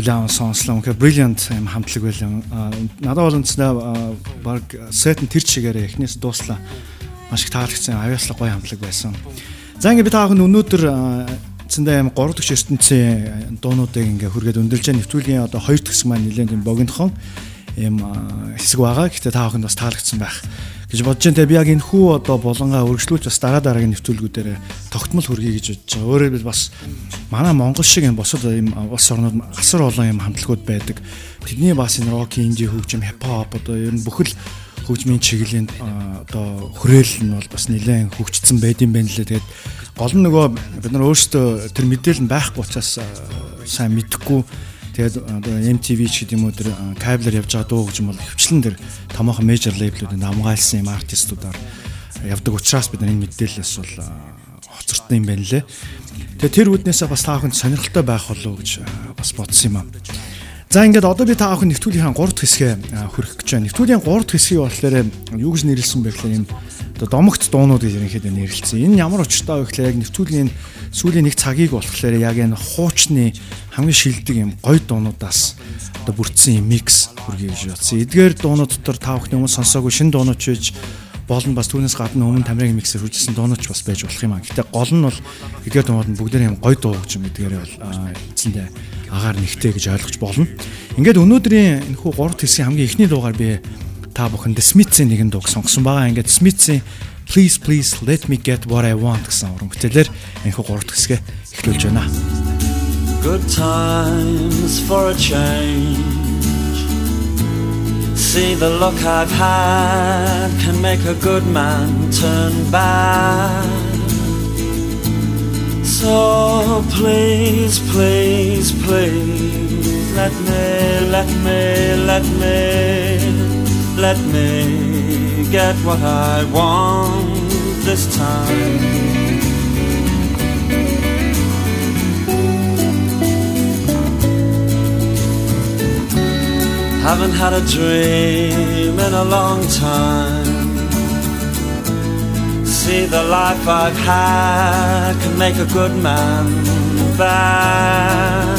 хүлээн сонслоо. Үнэхээр brilliant юм хамтлаг байлаа. Надад бол үнэснээ баг сет нь тэр чигээрээ эхнээс дууслаа. Маш их таалагдсан. Авьяаслаг гоё хамтлаг байсан. За ингээд би таахын өнөөдөр цэндээ юм 3 дахь ертөнцийн дуунуудыг ингээ хүргээд өндөрлж нэвтрүүлгийн одоо 2 дахь хэсэг маань нэлээд юм богинохон юм хэсэг байгаа. Гэхдээ та бүхэнд бас таалагдсан байх гэж бодож байна. Тэ би яг энэ хүү одоо болонгаа өргөжлүүлж бас дараа дараагийн нэвтрүүлгүүдээр тогтмол хүргэе гэж бодож байгаа. Өөрөөр хэлбэл бас манай Монгол шиг энэ босод ийм улс орнууд асар олон юм хамтлагууд байдаг. Тэдний бас энэ рок, инди хөгжим, хипхоп одоо ер нь бүхэл хөгжмийн чиглэлийн одоо хүрээл нь бол бас нэлээд хөгжсөн байд юм байна лээ. Тэгээд гол нь нөгөө бид нар өөрсдөө тэр мэдээлэл нь байхгүй учраас сайн мэдэхгүй тэгээд одоо MTV ч гэдэг юм уу тэр кабелэр явж байгаа дуу юм бол хөвчлэн тэр томоохон мейжер лейблүүдийн хамгаалсан юм артистуудаар явдаг учраас бид нар энэ мэдээлэлээс бол хоцортсон юм байна лээ. Тэгээ тэр үднээсээ бас та бүхэнд сонирхолтой байх болов уу гэж бас бодсон юм аа. За ингээд одоо би та бүхэн нэвтрүүлгийн 3 дахь хэсгээ хөрөх гэж байна. Нэвтрүүлгийн 3 дахь хэсгийг болохоор юу гэж нэрлсэн бэ гэхээр энэ одоо домогт дуунууд гэж ерөнхийдөө нэрлэлсэн. Энэ ямар учиртай вэ гэхээр яг нэвтрүүлгийн сүүлийн нэг цагийг болохоор яг энэ хуучны хамгийн шилдэг юм гоё дуунуудаас одоо бүрдсэн юм микс гэж бодсон. Эдгээр дуунууд дотор та бүхний өмнө сонсоогүй шинэ дуунууд чиж болно бас түүнээс гадна өмнө тамирын миксер хүжсэн дуунууч бас байж болох юм аа. Гэтэ гол нь бол эдгээр дуунууд нь бүгдээр юм гой дуу гэж юм эдгээр бол эцэндээ агаар нэгтэй гэж ойлгож болно. Ингээд өнөөдрийн энэхүү 3 хэсгийн хамгийн эхний дуугаар би та бүхэн The Smiths-ийн нэгэн дууг сонгосон байгаа. Ингээд Smiths-ийн Please please let me get what I want гэсэн уран бүтээлээр энэхүү 3 хэсгээ эхлүүлж байна. Good times for a change see the look I've had can make a good man turn bad. So please, please, please, let me, let me, let me, let me get what I want this time. Haven't had a dream in a long time. See, the life I've had can make a good man bad.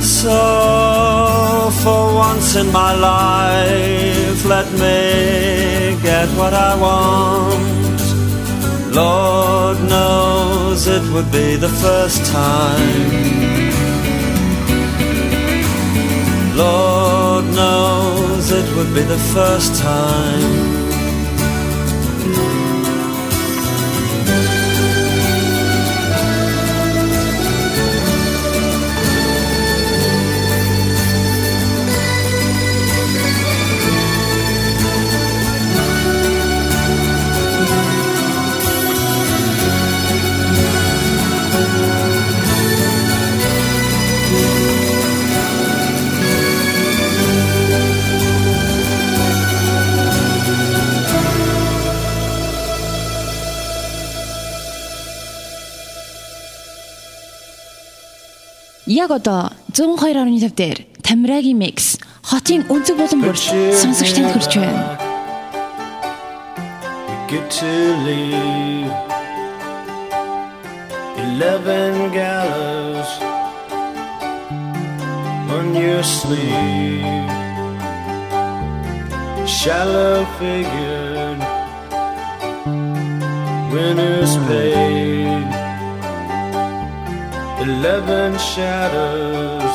So, for once in my life, let me get what I want. Lord knows it would be the first time. Lord knows it would be the first time Яг одоо 102.5 дээр Тамирагийн микс хотын өнцөг болон бүр сонсогч танд хүрч байна. Get to leave 11 gallows on your sleeve. Shallow figured winners paid Eleven shadows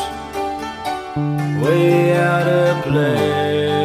way out of place.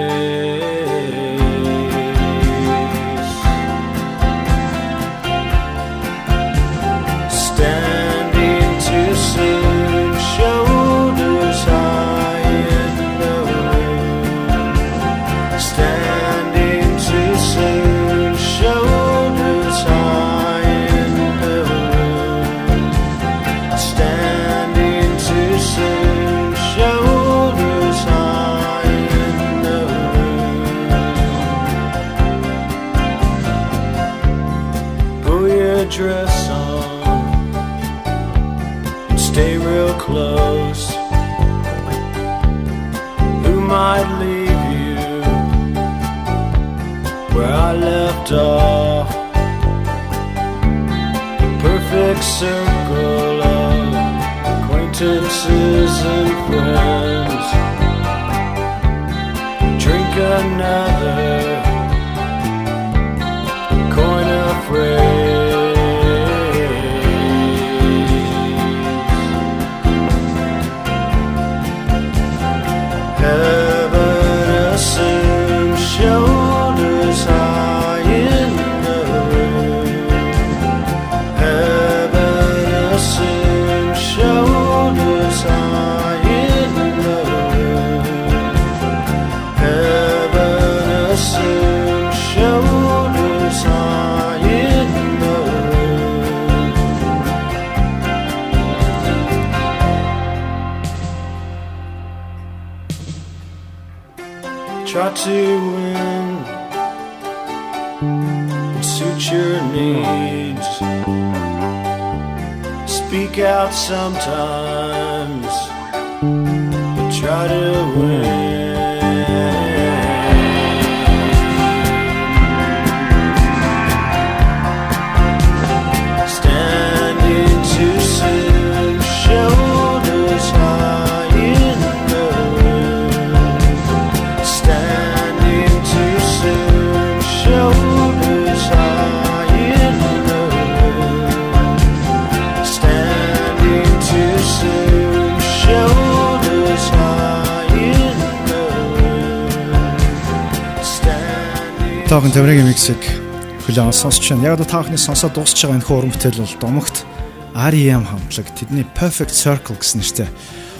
Sometimes, Таахан тамирын миксийг хүлээн сонсч байна. Яг та бүхний сонсоод дуусч байгаа энэ хөө уран бүтээл бол домогт REM хамтлаг тэдний Perfect Circle гэсэн нэртэй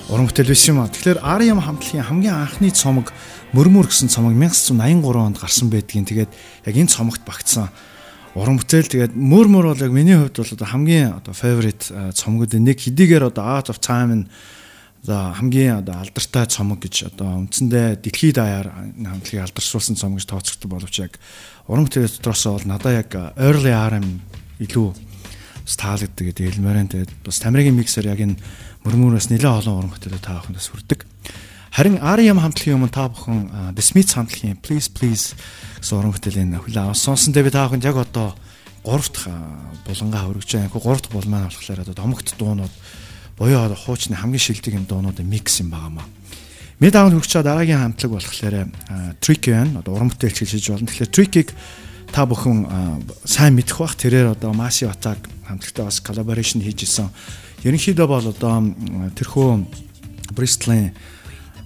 уран бүтээл биш юм аа. Тэгэхээр REM хамтлагийн хамгийн анхны цомог Мөрмөр гэсэн цомог 1983 онд гарсан байдгийн. Тэгээд яг энэ цомогт багтсан уран бүтээл тэгээд Мөрмөр бол яг миний хувьд бол хамгийн одоо favorite цомгуудын нэг хэдийгээр одоо Out of Time нь за хамгийн одоо алдартай цомог гэж одоо үндсэндээ дэлхийд даяар хамтлагийг алдаршуулсан цомог гэж тооцогддог боловч яг уран бүтээл дотроос бол надаа яг early RM илүү таалагддаг гэдэг хэлмээрэн тэгээд бас Тамирын миксер яг энэ мөрмөрөөс нэлээд олон уран бүтээлээ та бүхэндээ сүрдэг. Харин RM хамтлагийн өмнө та бүхэн The Smiths хамтлагийн Please Please гэсэн уран бүтээлийн хүлээ авсан сонсон дээр та бүхэнд яг одоо 3 дахь булангаа хөргөж байгаа. 3 дахь булмаа болохоор одоо домогт дуунууд буюу хуучны хамгийн шилдэг юм дуунуудын микс юм байгаамаа. Мэд аав хөгчөө дараагийн хамтлаг болохоор Tricky байна. Одоо уран бүтээлч хэлж болно. Тэгэхээр Tricky-г та бүхэн сайн мэдэх бах. Тэрээр одоо Massive Attack хамтлагтай бас collaboration хийж исэн. Ерөнхийдөө бол одоо тэрхүү Bristol-ийн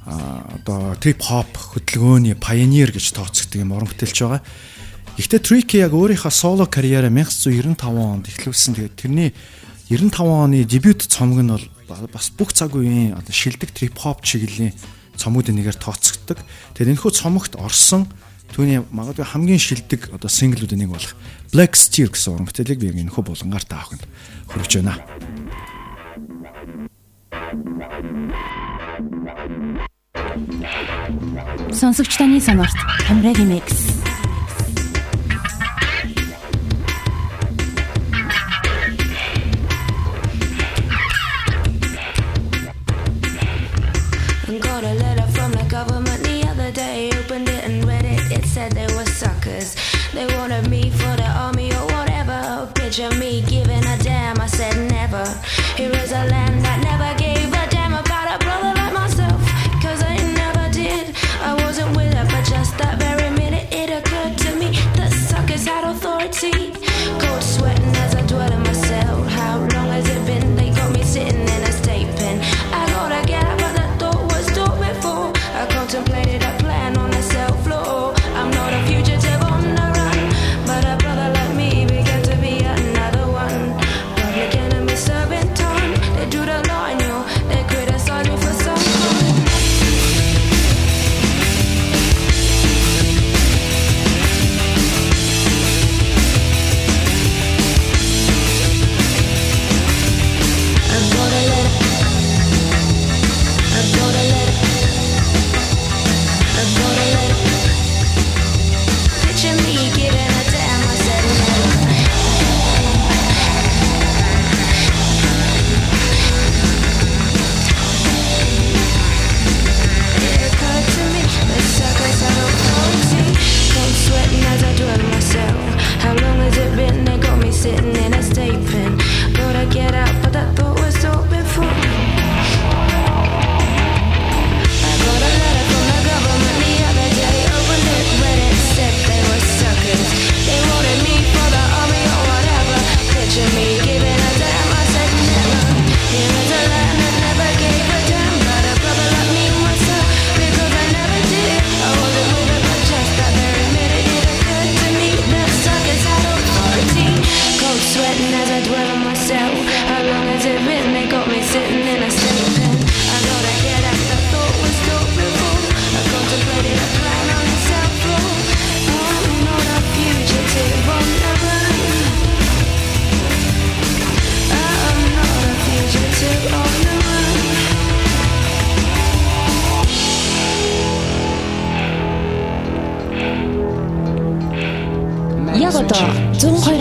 одоо trip hop хөдөлгөөний pioneer гэж тооцогддог юм уран бүтээлч байгаа. Гэхдээ Tricky яг өөрийнхөө соло карьераа 1995 онд эхлүүлсэн. Тэгээд тэрний 95 оны дебют цомог нь бол бас бүх цаг үеийн одоо шилдэг трип хоп чиглэлийн цомгуудын нэгээр тооцогддог. Тэгэхээр энэхүү цомогт орсон түүний магадгүй хамгийн шилдэг одоо синглүүдийн нэг болох Black Steer гэсэн уран бүтээлийг би энэхүү булангаар таахынд хөрвж байна. Сонсогч таны сонорт Хамрагийн микс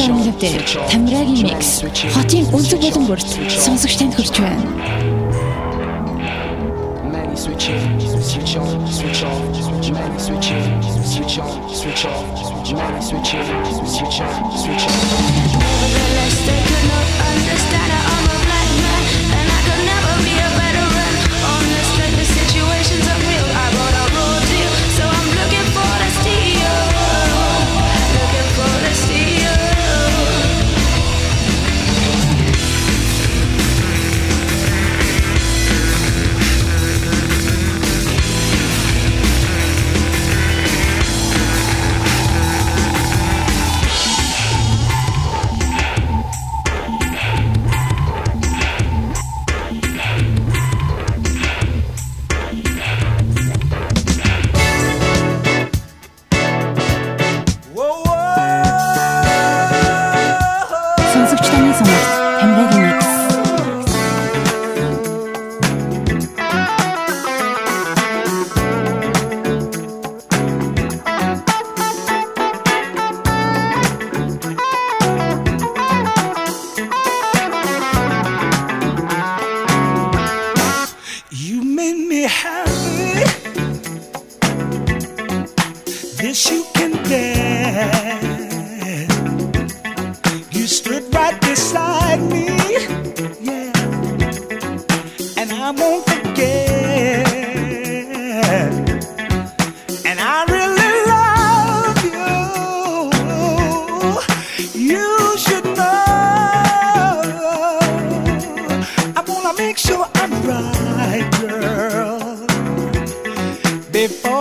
102.5 дээр Тамирагийн микс. хотын өнцөг болон бүрт сонсогч танд хүрч байна. Switch in, switch on, switch off, many switch in, switch on, switch off, many switch on, switch off. Nevertheless, they could not understand Before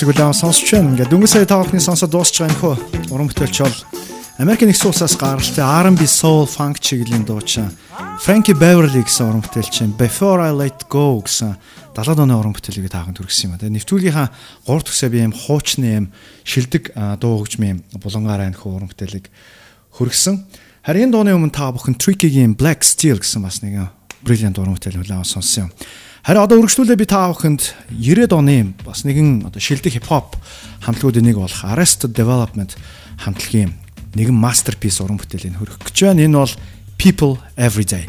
хэсэг үлээн сонсч байна. Ингээ дөнгөж сая таахны сонсоод дуусч байгаа нөхөө. Уран бүтээлч бол Америк нэгдсэн улсаас гаралтай R&B soul funk чиглэлийн дуучин Frankie Beverly гэсэн уран бүтээлч Before I Let Go гэсэн 70-аад оны уран бүтээлийг таахан төрсөн юм а. Тэгээ нэвтрүүлгийнхаа 3 төгсөө би юм хуучны юм шилдэг дуу хөгжмийн юм булангаараа нөхөө уран бүтээлийг хөргсөн. Харин дууны өмнө та бүхэн Tricky-гийн Black Steel гэсэн бас нэг brilliant уран бүтээл хүлээвэн сонссон юм. Харин одоо үргэлжлүүлээ би та бүхэнд 90-ад оны бас нэгэн одоо шилдэг хипхоп хамтлагуудын нэг болох Arrested Development хамтлагийн нэгэн masterpiece уран бүтээлийн хөрөх гэж байна. Энэ бол People Every Day.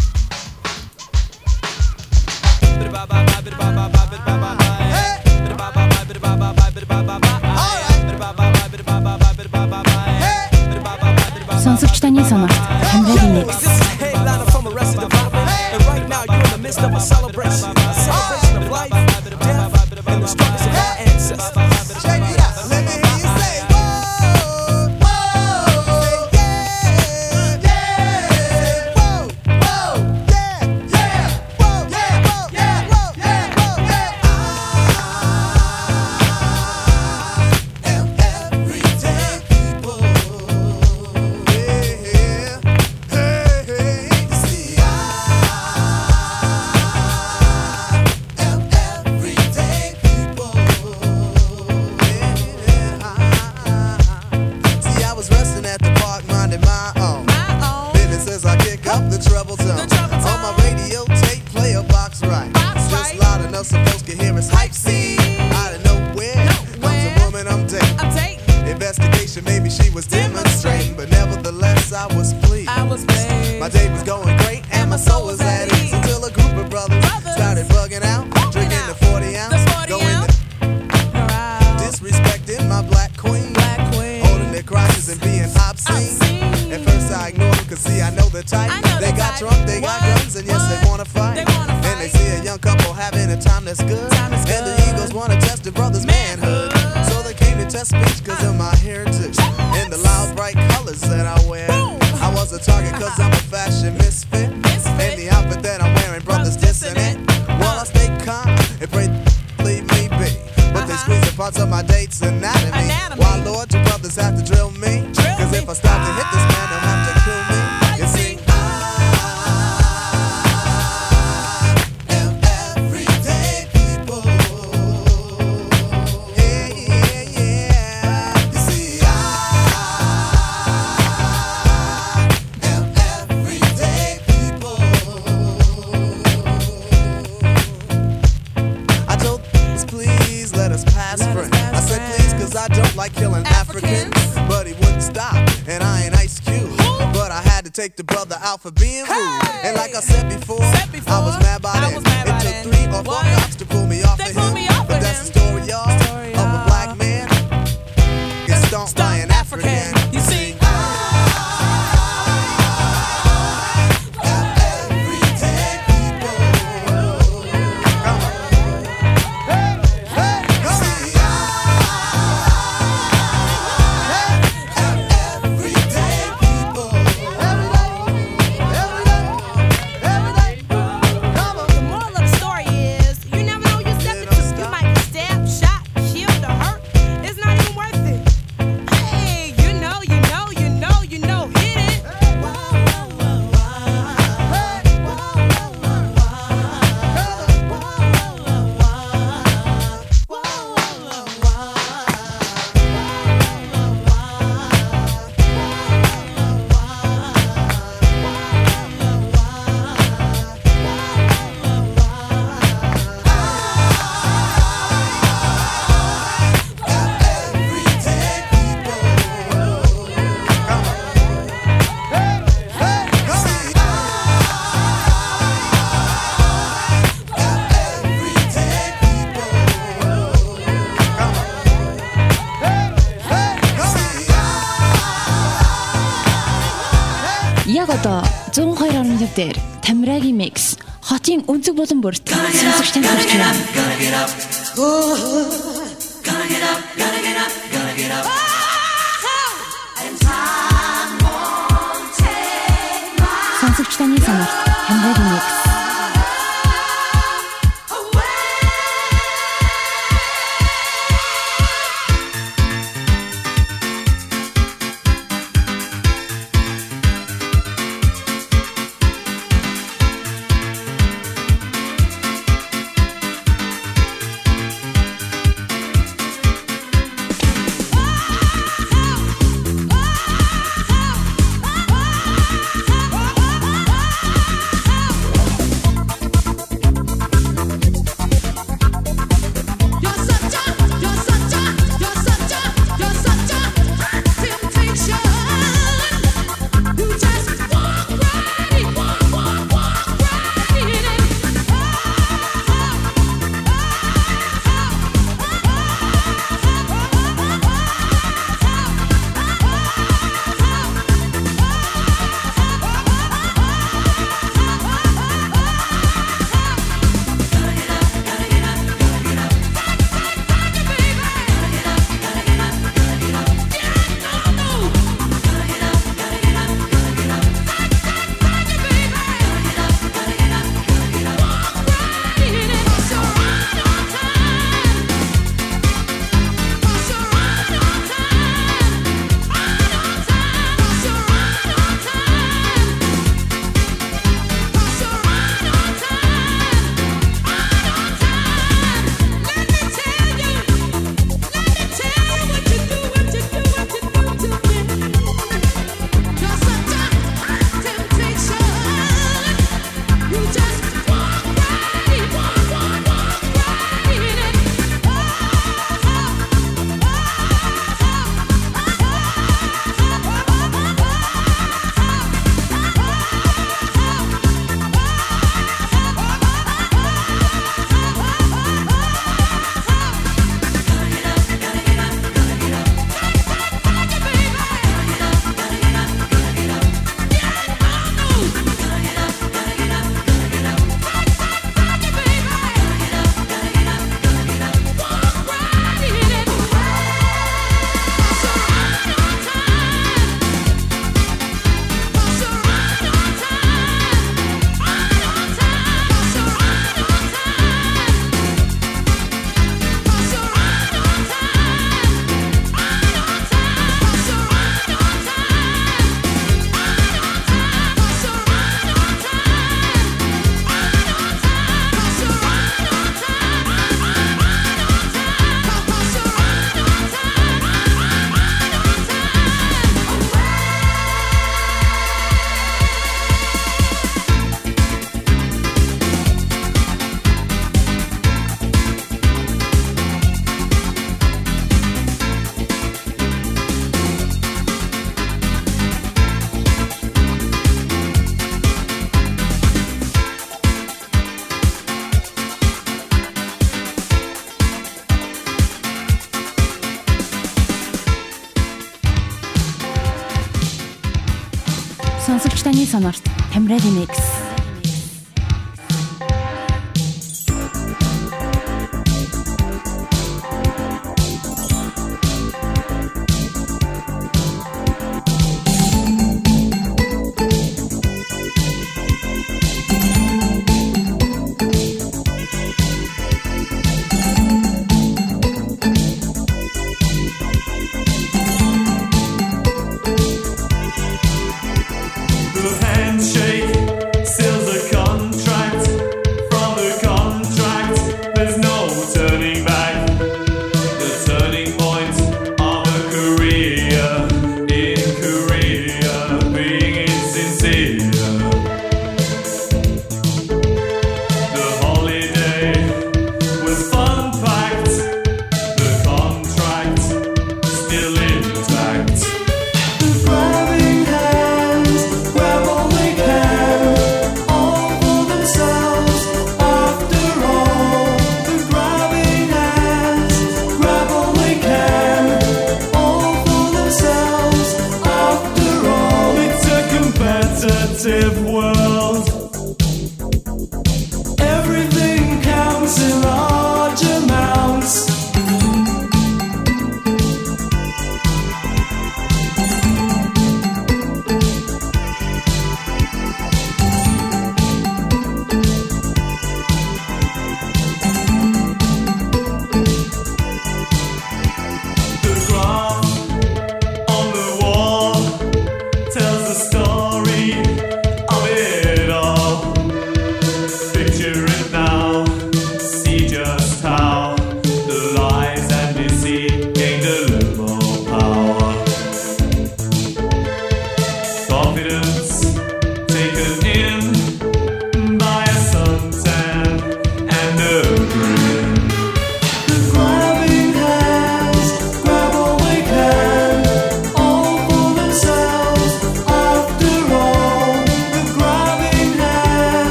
out for being rude. And like I said before, дээр Тамирагийн микс хотын өнцөг болон бүрт сонсогч тань хүрч байна.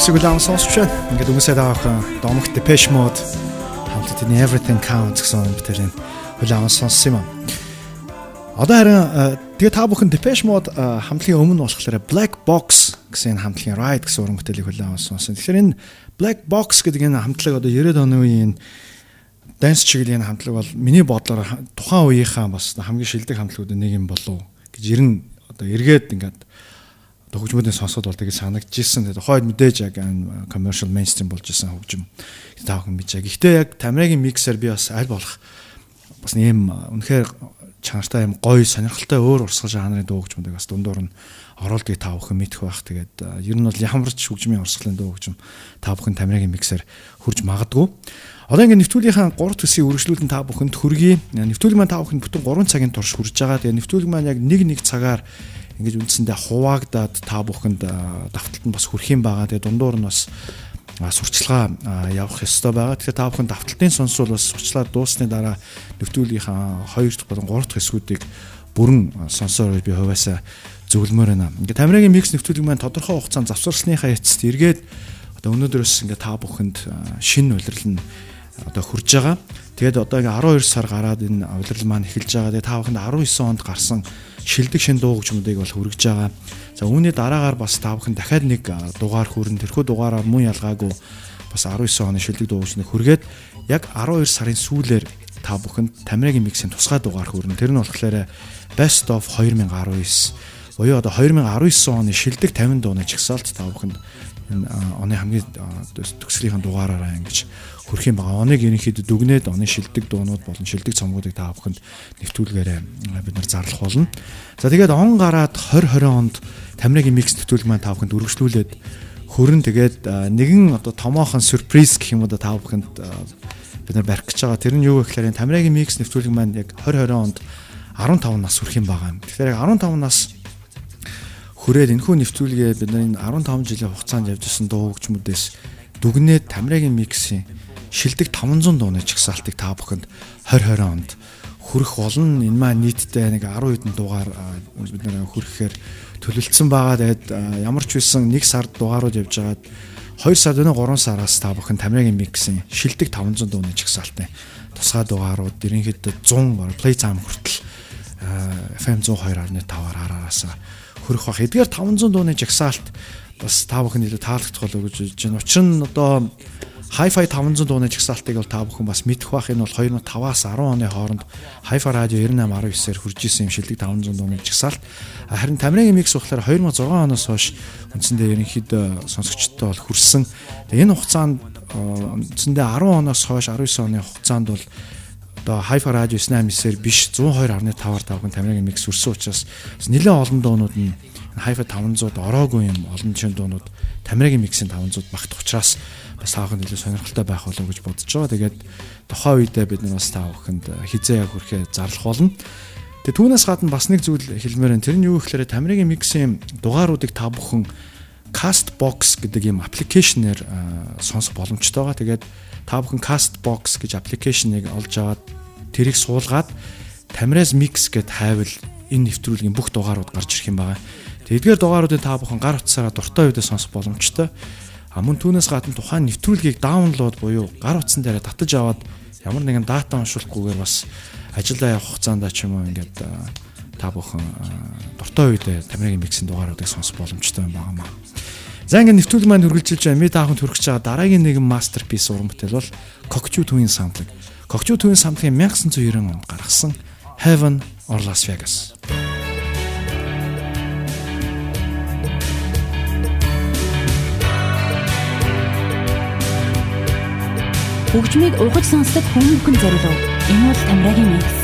Миксийг улаан сонсч байна. Ингээд үгсээ даахаа домогт Depeche Mode хамт тэний Everything Counts гэсэн бүтээлийн улаан сонссон юм. Одоо харин тэгээ та бүхэн Depeche Mode хамтлагийн өмнө болохоор Black Box гэсэн хамтлагийн Ride гэсэн уран бүтээлийг улаан сонссон. Тэгэхээр энэ Black Box гэдэг энэ хамтлаг одоо 90-ад оны үеийн данс чиглэлийн хамтлаг бол миний бодлоор тухайн үеийнхаа бас хамгийн шилдэг хамтлагуудын нэг юм болов гэж ер нь одоо эргээд ингээд одоо хөгжмөдийн сонсоод бол тэгээ санагдчихсэн. Тэгээ хойд мэдээж яг commercial mainstream болж исэн хөгжим таа хүн мэдэж. Гэхдээ яг Тамирагийн миксер би бас аль болох бас нэм үнэхээр чанартай юм гоё сонирхолтой өөр урсгал жанрын дуу хөгжмөдөг бас дундуур нь оруулдгийг та бүхэн мэдэх байх. Тэгээд ер нь бол ямар ч хөгжмийн урсгалын дуу хөгжим та бүхэн Тамирагийн миксер хурж магадгүй. Одоо ингээд нэвтрүүлгийнхаа 3 төсвийн үргэлжлүүлэн та бүхэнд хүргэе. Нэвтрүүлэг маань та бүхэнд бүтэн 3 цагийн турш хүрж байгаа. Тэгээ нэвтрүүлэг маань яг нэг нэг цагаар ингэж үндсэндээ хуваагдаад та бүхэнд давталт нь бас хүрх юм байгаа. Тэгээ дундуур нь бас сурчлагаа явах ёстой байгаа. Тэгэхээр та бүхэн давталтын сонсвол бас сурчлаа дуусны дараа нэвтрүүлгийнхаа 2 дахь болон 3 дахь хэсгүүдийг бүрэн сонсоор би хувьасаа зөвлөмөр байна. Ингээ Тамирагийн микс нэвтрүүлэг маань тодорхой хугацаанд завсарласныхаа эцэст эргээд одоо өнөөдрөөс ингээ та бүхэнд шинэ улирал нь одоо хурж байгаа. Тэгээд одоо ингээ 12 сар гараад энэ удирдал маань эхэлж байгаа. Тэгээд та бүхэнд 19 онд гарсан шилдэг шин дуу хөгжмөдийг бол хүргэж байгаа. За үүний дараагаар бас та бүхэн дахиад нэг дугаар хүрэн тэрхүү дугаараар мөн ялгаагүй бас 19 оны шилдэг дуу хөгжмөд хүргээд яг 12 сарын сүүлээр та бүхэнд Тамирагийн миксийн тусгай дугаар хүрнэ. Тэр нь болохоор Best of 2019 буюу одоо 2019 оны шилдэг 50 дууны чагсаалт та бүхэнд энэ оны хамгийн төгсгөлийн дугаараараа ингэж хүрх юм байгаа. Оныг ерөнхийдөө дүгнээд оны шилдэг дуунууд болон шилдэг цомгуудыг та бүхэнд нэвтрүүлгээрээ бид нар зарлах болно. За тэгээд он гараад 2020 онд Тамирагийн микс нэвтрүүлэг маань та бүхэнд үргэлжлүүлээд хөрөн тэгээд нэгэн одоо томоохон сюрприз гэх юм уу та бүхэнд бид нар барих гэж байгаа. Тэр нь юу вэ гэхээр Тамирагийн микс нэвтрүүлэг маань яг 2020 онд 15 нас хүрэх юм байгаа. Тэгэхээр яг 15 нас хүрээд энэхүү нэвтрүүлгээ бид нар энэ 15 жилийн хугацаанд явж исэн дуу хөгжмөдөөс дүгнээд Тамирагийн миксийн шилдэг 500 дууны чагсаалтыг та бүхэнд 2020 онд хүрэх болно. Энэ маань нийтдээ нэг 10 хэдэн дугаар бид нэр хүрэхээр төлөвлөсөн байгаа. Тэгээд ямар ч байсан нэг сард дугаарууд явж байгаад 2 сард өнөө 3 сараас та бүхэн Тамирагийн миксийн шилдэг 500 дууны чагсаалтын тусгай дугаарууд ерөнхийдөө 100 play time хүртэл FM 102.5-аар хараараас хөрөх бах. Эдгээр 500 дууны жагсаалт бас та бүхэн илүү таалагдах болов гэж бодож байна. Учир нь одоо Hi-Fi 500 дууны чагсаалтыг бол та бүхэн бас мэдэх бах. Энэ бол 2005-аас 10 оны хооронд Hi-Fi радио 9819-ээр хүрж исэн юм шилдэг 500 дууны чагсаалт. Харин Тамирагийн микс болохоор 2006 оноос хойш үндсэндээ ерөнхийдөө сонсогчдод бол хүрсэн. Энэ хугацаанд үндсэндээ 10 оноос хойш 19 оны хугацаанд бол одоо Hi-Fi радио 98-ээр биш 102.5-аар та бүхэн Тамирагийн микс хүрсэн учраас нэлээд олон дуунууд нь Hi-Fi 500 ороогүй юм олон жишээ дуунууд Тамирагийн миксийн 500 багтах учраас бас таахын илүү сонирхолтой байх болов гэж бодож байгаа. Тэгээд тухайн үедээ бид нар бас таахынд хизээ яг хүрхээ зарлах болно. Тэгээд түүнээс гадна бас нэг зүйл хэлмээр энэ тэр нь юу гэхээр Тамирагийн миксийн дугааруудыг та бүхэн Castbox гэдэг ийм аппликейшнээр сонсох боломжтой байгаа. Тэгээд та бүхэн Castbox гэж аппликейшнийг олж аваад тэрийг суулгаад Тамираз Mix гэд хайвал энэ нэвтрүүлгийн бүх дугаарууд гарч ирэх юм байна. Тэгээд эдгээр дугааруудыг та бүхэн гар утсаараа дуртай үедээ сонсох боломжтой. А мөн түүнээс гадна тухайн нэвтрүүлгийг даунлоод буюу гар утсан дээр татаж аваад ямар нэгэн дата уншуулахгүйгээр бас ажиллаа явах хугацаанд ч юм уу ингээд та бүхэн дуртай үедээ Тамирагийн миксийн дугааруудыг сонсох боломжтой юм байна. За ингээд нэвтрүүлэг маань үргэлжилж байна. Ми таахын төрөх чагаа дараагийн нэгэн мастерпис уран бүтээл бол Cocktail Twin самтлаг. Cocktail Twin самтлагын 1990 онд гаргасан Heaven or Las Vegas. хөгжмийг ухаж сонсдог хүмүүст зориулв. Энэ бол Тамирагийн микс.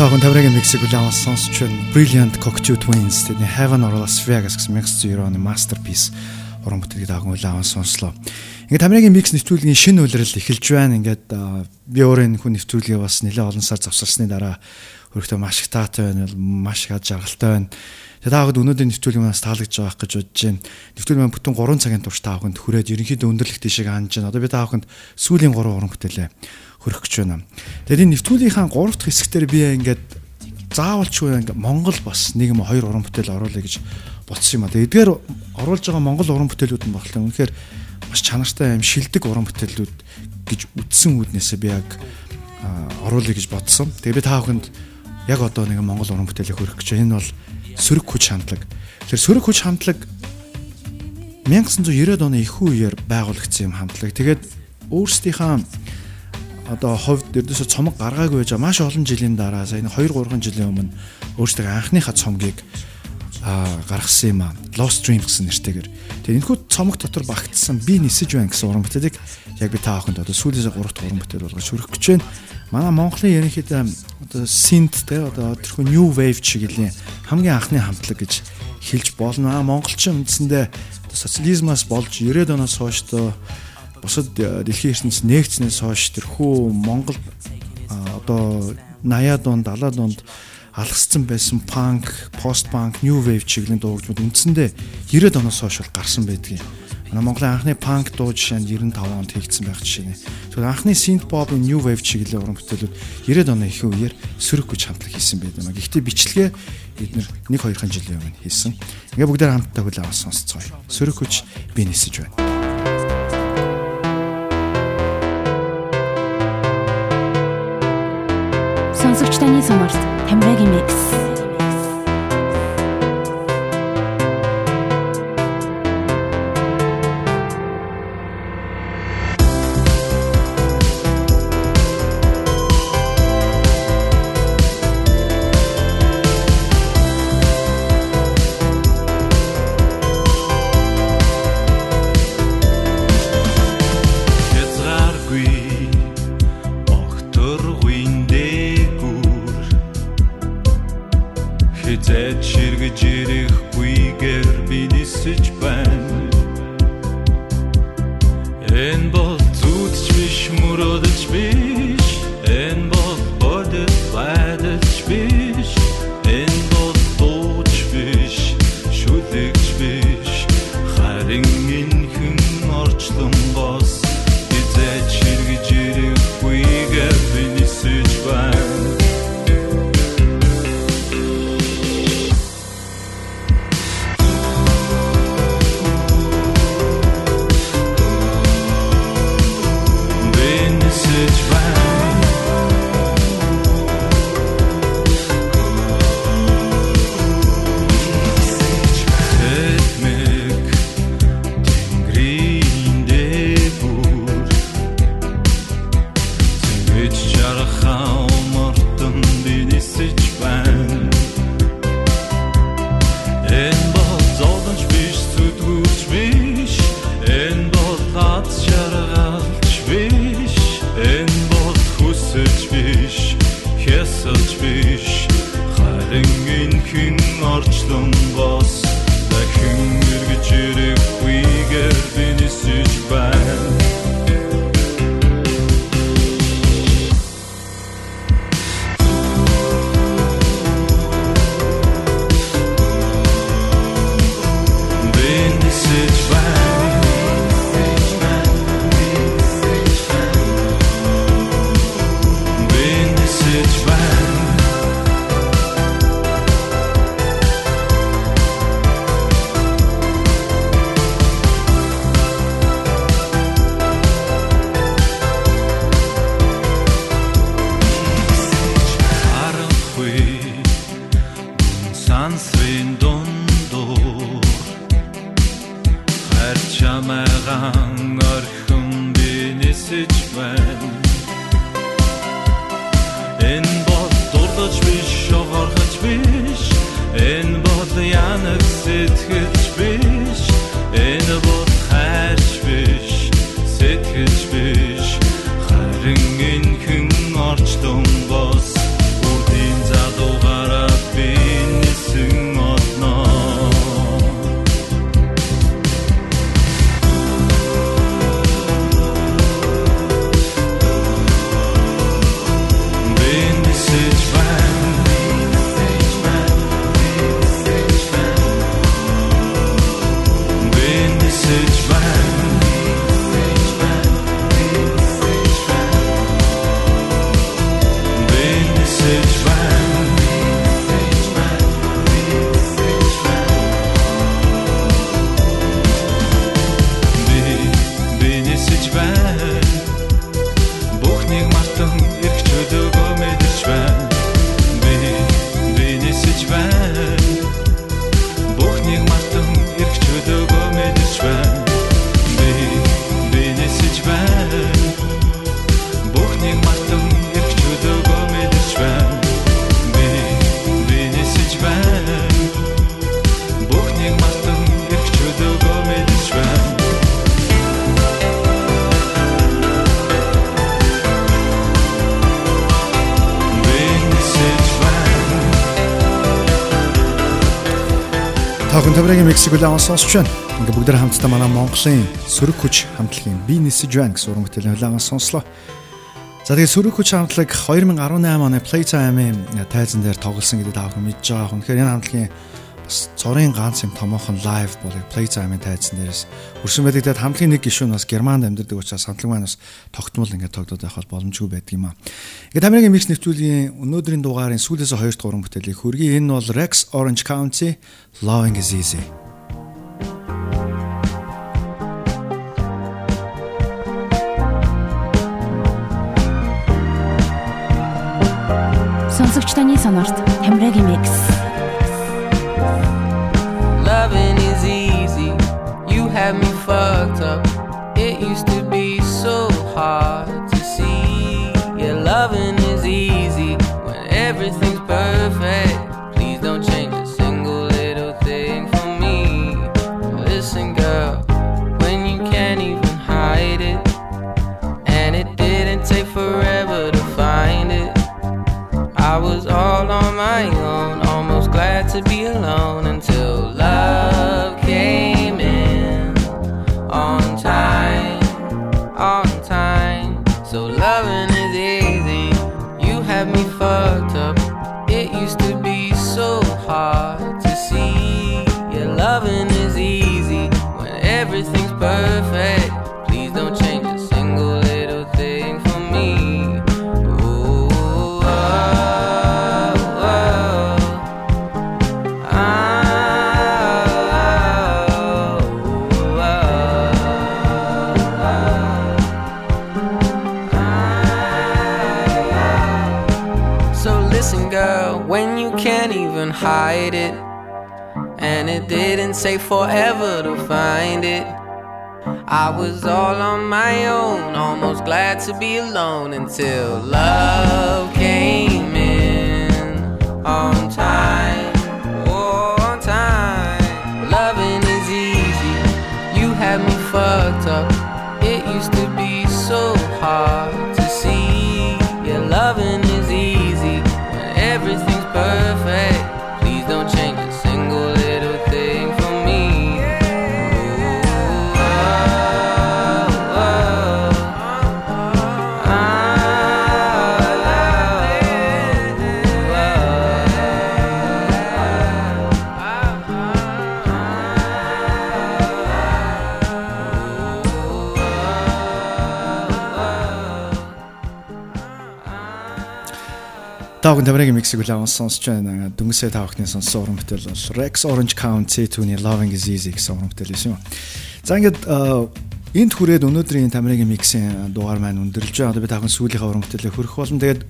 Таахан таврагийн миксийг улаан сонсч байна. Brilliant Cocktail Twins тэний Heaven or Las Vegas гэсэн 1990 оны masterpiece уран бүтээлийг таахан улаан сонслоо. Ингээд тамирагийн микс нэвтрүүлгийн шинэ үйлрэл эхэлж байна. Ингээд би өөрөө энэ хүн нэвтрүүлгээ бас нэлээд олон сар завсарсны дараа өөртөө маш их таатай байна, маш их ад жаргалтай байна. Тэгээ таагаад өнөөдрийн нэвтрүүлэг манаас таалагдж байгаа гэж бодож байна. Нэвтрүүлэг маань бүтэн 3 цагийн турш тааханд хүрээд ерөнхийдөө өндөрлөх тийшээ хандж байна. Одоо би тааханд сүүлийн 3 уран бүтээлээ хөрөх гэж байна. Тэгээд энэ нэвтрүүлгийнхаа 3 дахь хэсгээр би ингээд заавалчгүй ингээд Монгол бас нэг юм хоёр уран бүтээл оруулъя гэж болцсон юм а. Тэгээд эдгээр оруулж байгаа Монгол уран бүтээлүүд нь багтал үнэхээр маш чанартай юм шилдэг уран бүтээлүүд гэж үтсэн үүднээсээ би яг оруулъя гэж бодсон. Тэгээд би та бүхэнд яг одоо нэг Монгол уран бүтээлийг хөрөх гэж. Энэ бол сөрөг хүч хамтлаг. Тэгэхээр сөрөг хүч хамтлаг 1990-ад оны их үеэр байгуулагдсан юм хамтлаг. Тэгээд өөрсдийнхээ одоо ховд ердөөсө цомог гаргаагүй байж маш олон жилийн дараа сая 2 3 жилийн өмнө өөрсдөө анхныхаа цомгийг гаргасан юм аа. Lost Dreams гэсэн нэртэйгээр. Тэгээ энэхүү цомог дотор багтсан би нисэж байна гэсэн уран бүтээлийг яг би та бүхэнд одоо сүүлээс 3 дахь уран бүтээл болгож хүргэх гэж байна. Манай Монголын ерөнхийдөө одоо synth те одоо тэрхүү new wave чиглэлийн хамгийн анхны хамтлаг гэж хэлж болно. Монголчин үндсэндээ социализмаас болж 90-ад оноос хойш доо бусад э, дэлхийн ертөнцийн нэгдснээс хойш тэрхүү Монгол одоо 80-аад он 70-аад онд алгасцсан байсан панк, пост панк, new wave чиглэлийн дуугчид үндсэндээ 90-ад оноос хойш гарсан байдгийг. Монголын анхны панк дуу жишээ нь 95 онд хийгдсэн байх жишээ. Тэгэхээр анхны synth pop new wave чиглэлийн уран бүтээлүүд 90-ад оны их үеэр сөрөг хүч хамтлаг хийсэн байдаг. Гэхдээ бичлэгээ нэг хоёрхан жилийн өмнө хийсэн. Ингээ бүгдээр хамтдаа хүлээн авсан сонсцгоё. Сөрөг хүч би нисэж байна. Сонсогч таны сумарт Тамирагийн микс миксиг үлээн сонсч байна. Ингээ бүгд хамтдаа манай Монголын сөрөг хүч хамтлагийн би нисэж байна гэсэн уран бүтээлийн үлээн сонслоо. За тэгээ сөрөг хүч хамтлаг 2018 оны Playtime-ийн тайзан дээр тоглосон гэдэг таах мэдж байгаа. Үнэхээр энэ хамтлагийн бас цорын ганц юм томоохон лайв болыг Playtime-ийн тайзан дээрээс өрсөн байдаг. Тэгээд хамтлагийн нэг гишүүн бас Германд амьдардаг учраас хамтлаг маань бас тогтмол ингээд тогтоод байх бол боломжгүй байдаг юм аа. Ингээд Америкийн микс нэвтрүүлгийн өнөөдрийн дугаарын сүүлээс 2 дугаар бүтээлийг хүргэе. Энэ бол Rex Orange County Loving is Easy. Сонсогч when you can't even hide it, and it didn't take forever to find it. I was all on my own, almost glad to be alone until love Таахан таврын миксиг үлээн сонсч байна. Дөнгөсөө таахны сонссон уран бүтээл бол Rex Orange County түүний Loving is Easy гэсэн уран бүтээл юм. За ингээд энд хүрээд өнөөдрийн тамирын миксийн дугаар маань өндөрлж байгаа. Одоо би таахан сүүлийнхээ уран бүтээлээ хөрөх болно. Тэгээд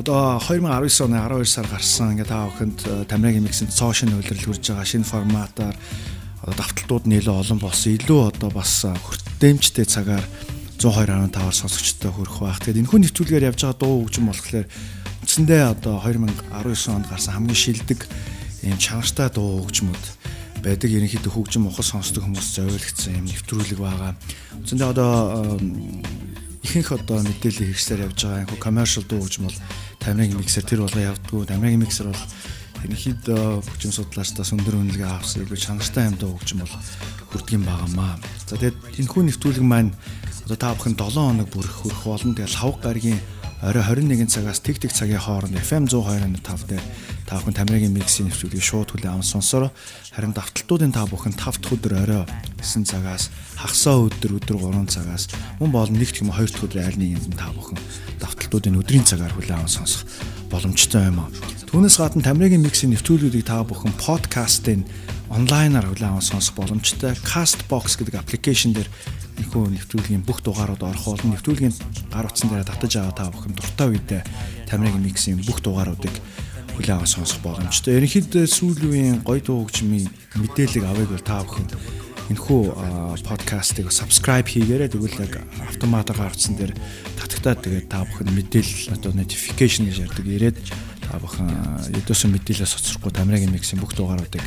одоо 2019 оны 12 сар гарсан ингээд таахынд тамирын миксэнд цоошин үйлрэл хүрж байгаа шинэ форматаар одоо давталтууд илүү олон болсон. Илүү одоо бас хүртээмжтэй цагаар 102.5-аар сонсогчтой хүрэх байх. Тэгээд энэ хүн нэвтрүүлгээр явж байгаа дуу хөгжим болохоор үндсэндээ одоо 2019 онд гарсан хамгийн шилдэг ийм чанартай дуу хөгжмөд байдаг. Ерөнхийдөө хөгжим ухал сонсдог хүмүүс зориулагдсан юм нэвтрүүлэг байгаа. Үндсэндээ одоо ихэнх одоо мэдээллийн хэрэгслэр явж байгаа энэ commercial дуу хөгжим бол тамирын миксер тэр болго явдггүй. Тамирын миксер бол ерөнхийдөө хөгжим судлаачдаас өндөр үнэлгээ авсан илүү чанартай юм дуу хөгжим бол хүрдэг юм байгаамаа. За тэгээд энэ хүн нэвтрүүлэг маань одоо та бүхэн 7 хоног бүрэх хүрэх болно. Тэгээд лавг гаргийн орой 21 цагаас тэг тэг цагийн хооронд FM 102.5 дээр та бүхэн тамирын миксийн нэвтрүүлгийг шууд хүлээн аван сонсороо. Харин давталтуудын та бүхэн 5 дахь өдөр орой 9 цагаас хагасаа өдөр өдөр 3 цагаас мөн болон нэг тийм 2 дахь өдрийн аль нэг юм та бүхэн давталтуудын өдрийн цагаар хүлээн аван сонсох боломжтой юм аа. Түүнээс гадна тамирын миксийн нэвтрүүлгүүдийг та бүхэн подкастын онлайнаар хүлээн аван сонсох боломжтой. Castbox гэдэг аппликейшн дээр Энэхүү нэвтрүүлгийн бүх дугаарууд орох болно. Нэвтрүүлгийн гар утсан дээр татаж аваа та бүхэн дуртай үедээ Тамирын миксийн бүх дугааруудыг хүлээн авах сонсох боломжтой. Ерөнхийдөө сүүлийн гоё дуу хөгжмийн мэдээлэл авъя бол та бүхэн энэхүү подкастыг subscribe хийгээрэй. Тэгвэл яг автоматар гар утсан дээр татагтаад тэгээд та бүхэн мэдээлэл одоо notification гэж ярьдаг ирээд та бүхэн өдөөсөн мэдээлэл соцрохгүй Тамирын миксийн бүх дугааруудыг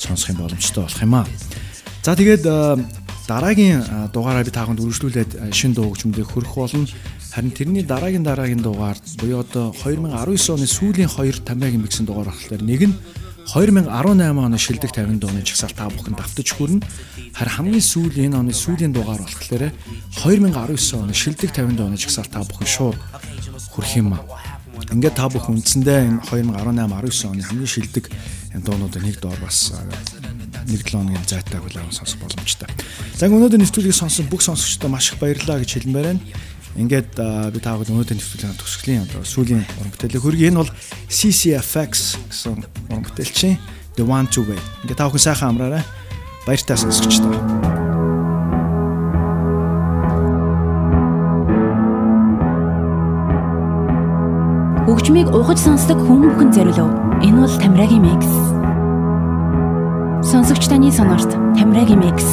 сонсох юм боломжтой болох юм аа. За тэгээд дараагийн дугаараа би тааханд үргэлжлүүлээд шин дуу хөгжмөдөө хөрөх болно. Харин тэрний дараагийн дараагийн дугаар буюу одоо 2019 оны сүүлийн 2 тамиагийн миксэн дугаар болохоор нэг нь 2018 оны шилдэг 50 дууны жагсаал та бүхэн давтаж хүрнэ. Харин хамгийн сүүлийн энэ оны сүүлийн дугаар болохоор 2019 оны шилдэг 50 дууны жагсаал та бүхэн шууд хүрх юм аа. Ингээд та бүхэн үндсэндээ энэ 2018 19 оны хамгийн шилдэг дуунуудын нэг доор бас нэг 7 хоногийн зайтай хүлээн сонсох боломжтой. За өнөөдөр нэвтрүүлгийг сонсон бүх сонсогчдод маш их баярлалаа гэж хэлмээр байна. Ингээд би таагаад өнөөдөр нэвтрүүлгийн төгсгөлийн одоо сүүлийн уран бүтээлийг хөргий. Энэ бол CCFX гэсэн уран бүтээлчин The One to Way. Ингээд та бүхэн сайхан амраарай. Баяртай сонсогчдоо. Хөгжмийг ухаж сонсдог хүн бүхэн зориулв. Энэ бол Тамирагийн микс. Сонсогч таны сонорт Тамирагийн микс.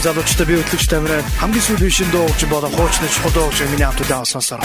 Хамт залуучтай би хөтлөгч тамираад хамгийн сүүлийн шин дуугч болон хуучны чухал дуугч миний хамт удаан сонсоор.